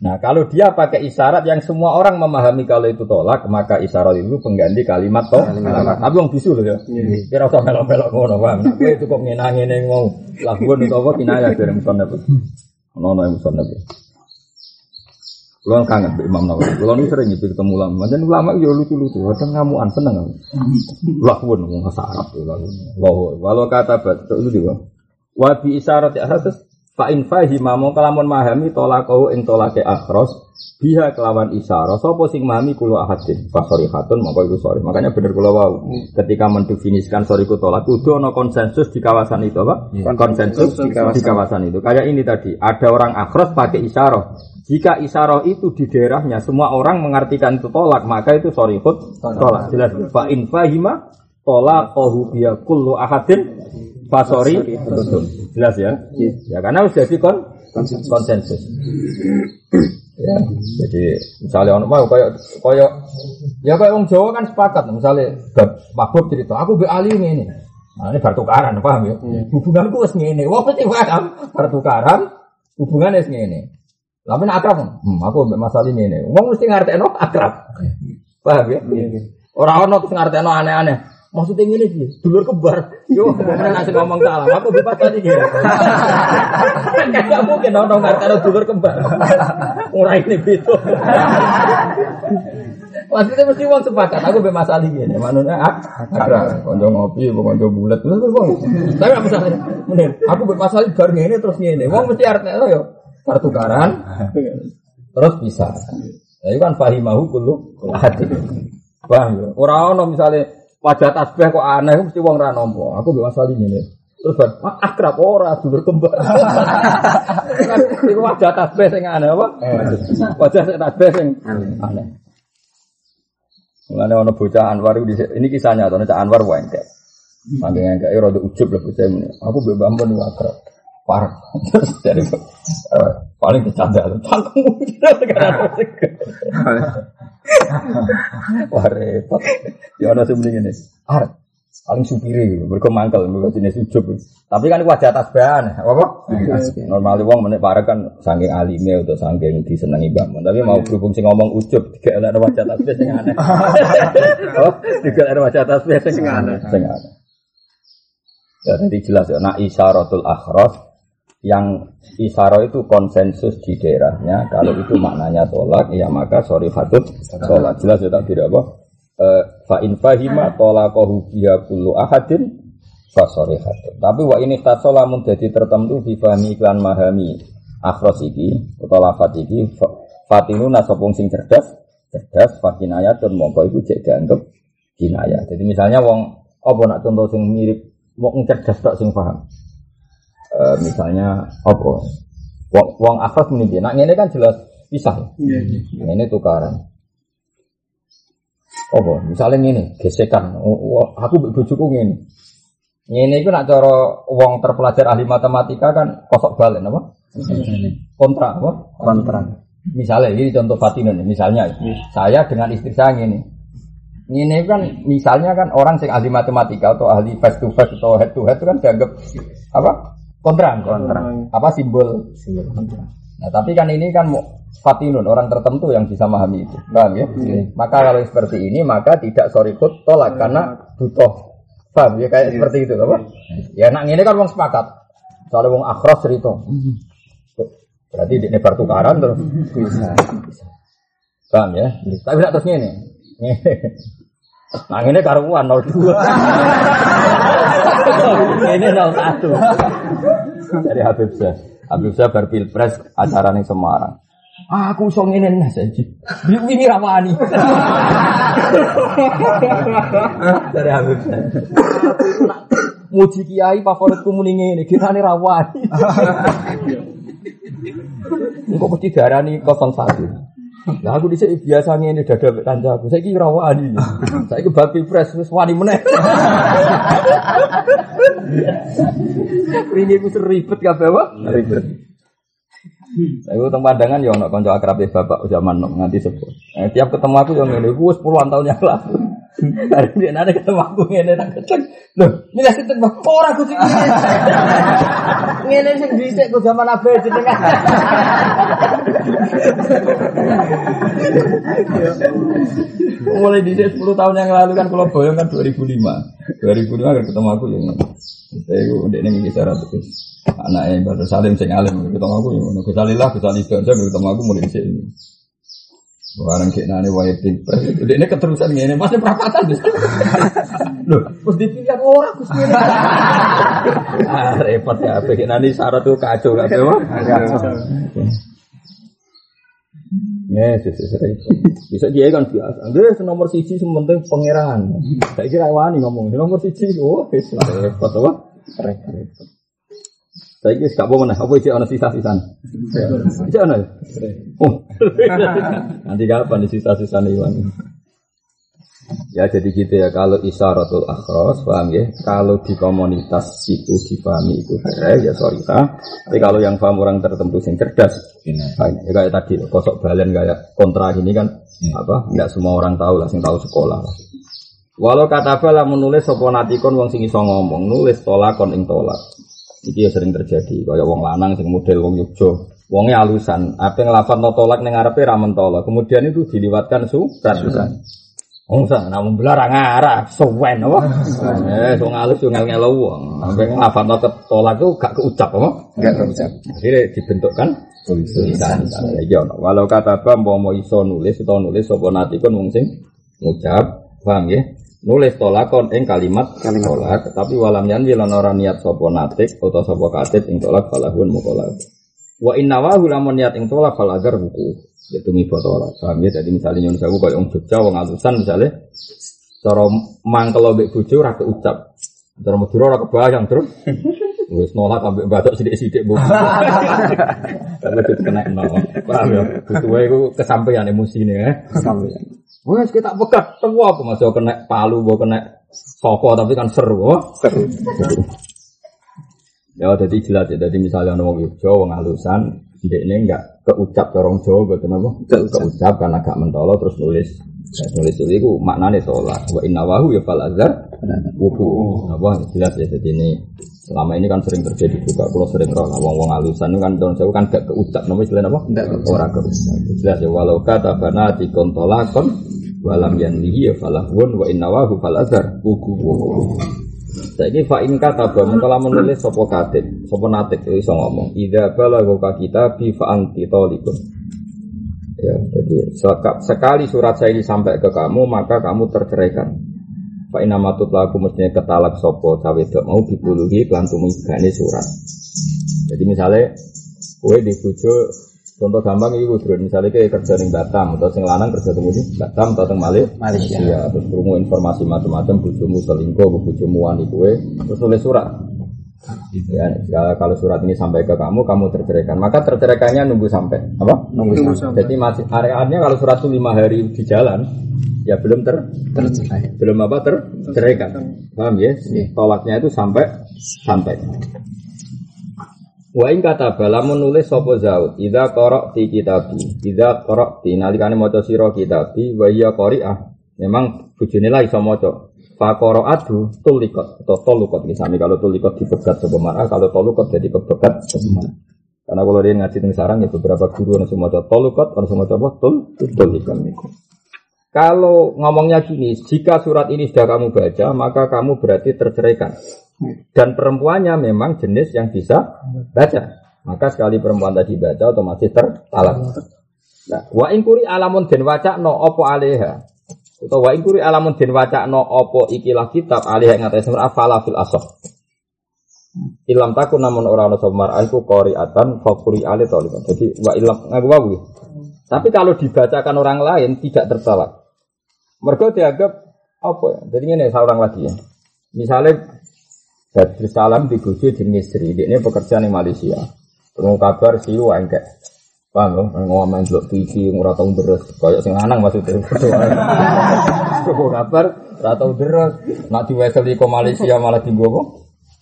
Nah, kalau dia pakai isyarat yang semua orang memahami kalau itu tolak, maka isyarat itu pengganti kalimat tolak. Tapi wong bisu loh ya. Kira usah melok-melok ngono, paham? Nah, kowe cukup ngene-ngene mau lakukan itu apa kinayah dari musannaf. Ono-ono yang musannaf. Kulo kangen Mbak Imam Nawawi. Kulo ini sering itu ketemu ulama. Macam ulama yo lucu-lucu. Kadang ngamuan seneng aku. Lah pun bahasa Arab. Loh, walau kata bat itu juga. Wa bi isyarat ya terus fa in fahima mau kalamun mahami tolakau ing tolake akhros biha kelawan isyarah sapa sing mahami kulo ahadin. Fa hatun mongko iku sorry. Makanya bener kula wau. Ketika mendefinisikan sorry ku tolak kudu ana konsensus di kawasan itu apa? Konsensus di kawasan. di kawasan itu. Kayak ini tadi ada orang akhros pakai isyarah jika isyarah itu di daerahnya semua orang mengartikan itu tolak, maka itu sorry hut tolak. Jelas. Fa in fahima tolak kohu biya kullu ahadin. Fasori Jelas ya. Ya karena sudah jadi kon konsensus. ya, jadi misalnya orang mau kayak kayak ya kayak orang Jawa kan sepakat misalnya mabuk cerita aku be ali ini nah, ini bertukaran paham ya? Hubunganku wes ini wah pasti paham bertukaran hubungan wes ini tapi akrab, hmm, aku masalah ini nih. Wong mesti ngerti no akrab. Paham ya? Orang orang tuh ngerti no aneh-aneh. Maksudnya ini sih, dulur kembar. Yo, mana nasi ngomong salah. Aku bebas tadi gitu. Kayak mungkin orang ngerti no dulur kembar. Orang ini gitu. Maksudnya mesti uang sepakat. Aku bebas masalah ini. Maksudnya akrab. Konjo ngopi, konjo bulat. Tapi apa masalah? Bener. Aku bebas masalah bar ini terus ini. Wong mesti artinya yo pertukaran terus bisa. Jadi kan fahimahu kullu hati. Paham ya? Ora ono misale wajah tasbih kok aneh mesti wong ra nampa. Aku mbek masalah ini. Terus ah, akrab ora dulur kembar. Iku wajah tasbih sing aneh apa? Wajah sing tasbih sing aneh. Mulane ono bocah Anwar ini kisahnya atau Anwar wae enggak. Mangke enggak ora ujub lho bocah ini. Aku mbek Bambon akrab parah. Terus dari uh, paling bercanda tuh cangkemmu Wah repot. Ya ada sebenarnya ini. Ar, paling supiri, mereka mangkel, mereka jenis ujub. Tapi kan wajah atas bahan, apa? Normal wong menek parah kan saking alime atau saking disenangi bangun. Tapi mau berhubung sing ngomong ujub, tidak ada wajah atas bahan sing aneh. Oh, tidak ada wajah atas bahan sing aneh. Sing aneh. Ya tadi jelas ya, nak isyaratul akhras yang isaro itu konsensus di daerahnya. Kalau itu maknanya tolak ya maka sorry fatut. Tolak. Jelas ya tak tidak apa? E, fa in fahima tolaqahu biya kullu ahadin fa sorry fatut. Tapi wa ini tasola menjadi tertentu di fahmi iklan mahami akhros iki atau lafat iki fatinu nasopung sing cerdas cerdas fakinaya dan mongko itu cek dianggap kinaya jadi misalnya wong apa nak contoh sing mirip wong cerdas tak sing paham Eh, misalnya apa? Wong wong akhras muni nak ini kan jelas pisah. Yeah, yeah. ini tukaran. Apa? Misalnya ini gesekan. Aku bojoku ngene. Ini itu nak cara wong terpelajar ahli matematika kan kosok balen apa? Kontra apa? Kontra. Misalnya ini contoh Fatinun misalnya. Yeah. saya dengan istri saya ini ini kan misalnya kan orang yang ahli matematika atau ahli face to face atau head to head itu kan dianggap apa kontra kontra apa simbol? Simbol. Kontra nah tapi kan ini kan fatinun orang tertentu yang bisa memahami itu. Paham ya? Hmm. maka kalau seperti ini maka tidak sorry kut tolak karena butuh. Paham ya? Kayak seperti itu apa? Ya nak ini kan wong sepakat. Soalnya wong akhros cerita. Berarti ini pertukaran terus? Bisa. Paham ya? Tapi tidak terus ini Nah ini karuan 02. ini 01. Dari Habib Syah. Habib Syah berpilpres acara nih Semarang. Aku iso ngene nah saja. Ini rawani. Dari Habib Syah. Muji kiai favoritku muni ngene, kirane rawani. Engko mesti darani 01. Lah aku dhisik biasa ngene dada mek kancaku. Saiki ora wani. Saiki bab pilpres wis wani meneh. Ringi ku seribet kabeh apa? Ribet. Saya teng pandangan ya ono kanca akrab bapak zaman nganti sepuh. Eh, tiap ketemu aku yang ngene wis puluhan tahun yang lalu. Hari dia nanti ketemu aku ngene tak. Loh, lah sinten Bang? Ora sing ngene. Ngene sing dhisik ku zaman abe jenengan. Mulai dhisik 10 tahun yang lalu kan kalau boyong kan 2005. 2005 kan ketemu aku yang saya itu udah ini kisah ratus anaknya Badar Salim sing alim ketemu aku yang ngono Gusalillah Gusalillah saya ketemu aku mulai di sini Barang kayak nane wae pilpres ini keterusan ngene masih perapatan Loh, terus dipikir orang Gus ngene. ah, repot ya, kayak nane syarat tuh kacau apa? Yes, yes, yes, repot. Bisa dia kan biasa. Dia nomor siji sementing pangeran. Saya kira wani ngomong nomor siji. Oh, repot apa? Repot. Saya kira gak mana, apa isi ana sisa-sisan? Isi ana? Oh, nanti kapan di sisa-sisan hilang? Ya jadi gitu ya. Kalau isyaratul akhros paham ya? Kalau di komunitas itu difahami itu ya sorry sah tapi kalau yang paham orang tertentu yang cerdas fine. ya kayak tadi kosok balen kayak kontra ini kan apa? Nggak semua orang tahu lah sing tahu sekolah. Walau kata bala menulis soponatikon wong sing iso ngomong nulis tolakon ing tolak Iki ya sering terjadi. Kayak wong lanang sing model wong Yogyo. Wongnya alusan. Apa yang ngelafat tolak neng ngarepe ra mentolak. Kemudian itu diliwatkan surat. Wong sang namun belar ngarah sewen apa? Eh, wong alus yo ngel-ngel wong. Sampai ngelafat tolak itu gak keucap apa? Enggak terucap. Akhirnya dibentukkan tulisan. Ya ono. Walau kata apa mau iso nulis atau nulis sapa natikun wong sing ngucap, paham ya? Nulis tolakon ing kalimat Kalimat. tolak tapi walam yanwi lan ora niat sapa natik utawa sapa katib ing tolak falahun mukolak wa inna wa lamun niat ing tolak fal agar buku ya tumi tolak. Paham ya? Jadi misalnya nyun sewu koyo wong Jogja wong alusan misalnya cara mangkel mbek bojo ora keucap. Cara Madura ora kebayang terus wis nolak ambek batok sithik-sithik bu. Karena itu kena nol paham ya? Butuh iku kesampaian emosine ya Sampai. Wes kita pegat temu apa mas kena palu, mau kena sopo tapi kan seru. oh. Seru. Ya jadi jelas ya. Jadi misalnya Yogyo, wong halusan, dia ini enggak keucap corong Jawa, betul apa? Keucap karena gak mentolo terus nulis. Nah, nulis itu itu maknanya tolak. Wa inna wahu ya fal azhar wuku. Apa jelas ya. Jadi ini selama ini kan sering terjadi juga. Kalau sering roh, wong wong halusan itu kan tahun saya kan gak keucap. Namanya istilah apa? Keucap. Orang keucap. Jelas ya. Walau kata bana tikon tolakon walam yanlihi ya falahun wa inna wahu fal azhar wuku. Saiki fa in kata ba mengkala menulis sapa katib, sapa natik iso ngomong. Idza balagha kita bi fa anti talikun. Ya, jadi seka- sekali surat saya ini sampai ke kamu, maka kamu terceraikan. Pak inamatut laku mestinya ketalak sopo cawe mau dibuluhi kelan tumigane surat. Jadi misalnya kue di bojo contoh gampang itu bro, misalnya kayak kerja di Batam atau sing lanang kerja di Batam atau teng Malaysia, Malaysia. ya, terus krungu informasi macam-macam bojomu selingkuh, bojomu wani kue, terus tulis surat. Ya, kalau- kalau surat ini sampai ke kamu, kamu terceraikan. Maka terceraikannya nunggu sampai apa? Nunggu sampai. Jadi masih areanya kalau surat itu lima hari di jalan, ya belum ter Tercerai. belum apa terceraikan. Paham ya? Tolaknya itu sampai sampai. Wa ing kata bala menulis sapa zaud idza qara'ti kitabi idza qara'ti nalikane maca sira kitabi wa ya qari'ah memang bojone lah iso maca fa qara'atu tulikot atau tolukot misalnya kalau tulikot dipegat sapa mar'ah kalau tolukot jadi mar'ah karena kalau dia ngaji teng sarang ya beberapa guru ana semua tolukot ana semua apa tul tulikot kalau ngomongnya gini, jika surat ini sudah kamu baca, maka kamu berarti terceraikan. Dan perempuannya memang jenis yang bisa baca. Maka sekali perempuan tadi baca, otomatis tertalak. Nah, wa ingkuri alamun den waca no opo aleha. Atau wa ingkuri alamun den waca no opo ikilah kitab aleha yang ngatain semua afala fil asoh. Ilam takun namun orang ono somar aku kori atan fakuri ale tolikon. Jadi wa ilam ngaku wawu. Tapi kalau dibacakan orang lain tidak tertalak. Mereka dianggap apa ya? Jadi ini seorang lagi ya. Misalnya Badri Salam di Guju jenis Sri, dia ini pekerjaan di Malaysia. Tunggu kabar siu enggak. Paham loh, ngomong delok TV ora deres, kayak sing lanang maksudnya. Kok kabar ora tau deres, nak diweseli ke Malaysia malah apa?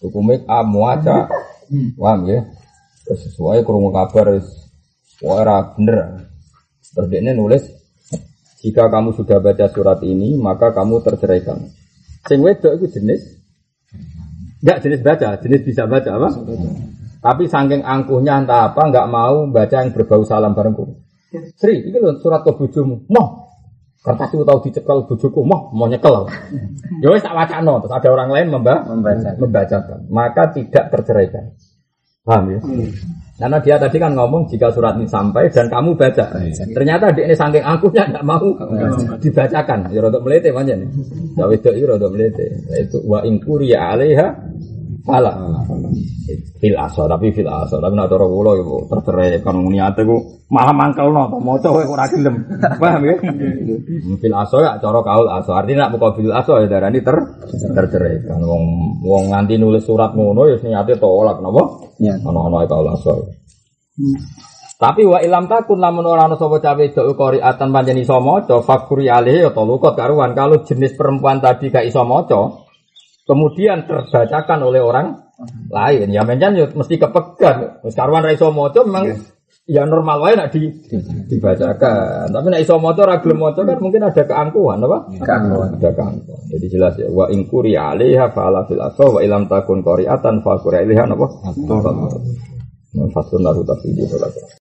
Tuku make up muaca. Paham ya? Sesuai krungu kabar wis bener. Terus dia nulis jika kamu sudah baca surat ini, maka kamu terceraikan. Sing wedok itu jenis Enggak jenis baca, jenis bisa baca apa? Tapi saking angkuhnya entah apa nggak mau baca yang berbau salam barengku. Sri, ini loh surat ke bojomu. Moh. Kertas itu tahu dicekel bojoku, moh mau nyekel. Ya wis tak wacano, terus ada orang lain memba Membaca. membacakan. Maka tidak terceraikan. Paham ya? Karena dia tadi kan ngomong jika surat ini sampai dan kamu baca. Ternyata dia ini saking angkuhnya nggak mau dibacakan. Ya rodok melete nih. Ya wedok itu rodok melete. Itu wa ingkuri alaiha fala. Fil aso tapi fil aso tapi nak cara kula iku tercerai kan niate ku malah mangkelno to maca kowe ora gelem. Paham ya? Fil aso ya cara kaul aso. Artinya nak muka fil aso ya darani ter tercerai. Kan wong wong nganti nulis surat ngono ya niate tolak napa? Ya. Ana-ana kaul aso. Tapi wa ilam takun lamun ora ana sapa cawe wedok qoriatan pancen iso maca fakuri alih ya talukot karuan kalau jenis perempuan tadi gak iso maca kemudian terbacakan oleh orang lain ya mencen ya mesti kepegat wis karuan ra iso maca memang ya normal wae nak di, dibacakan tapi nek iso maca ora gelem maca kan mungkin ada keangkuhan apa Keangkuhan. ada keangkuhan jadi jelas ya wa in quri alaiha fa ala fil aswa wa ilam takun qoriatan fa quri alaiha napa faslun lahu tafsir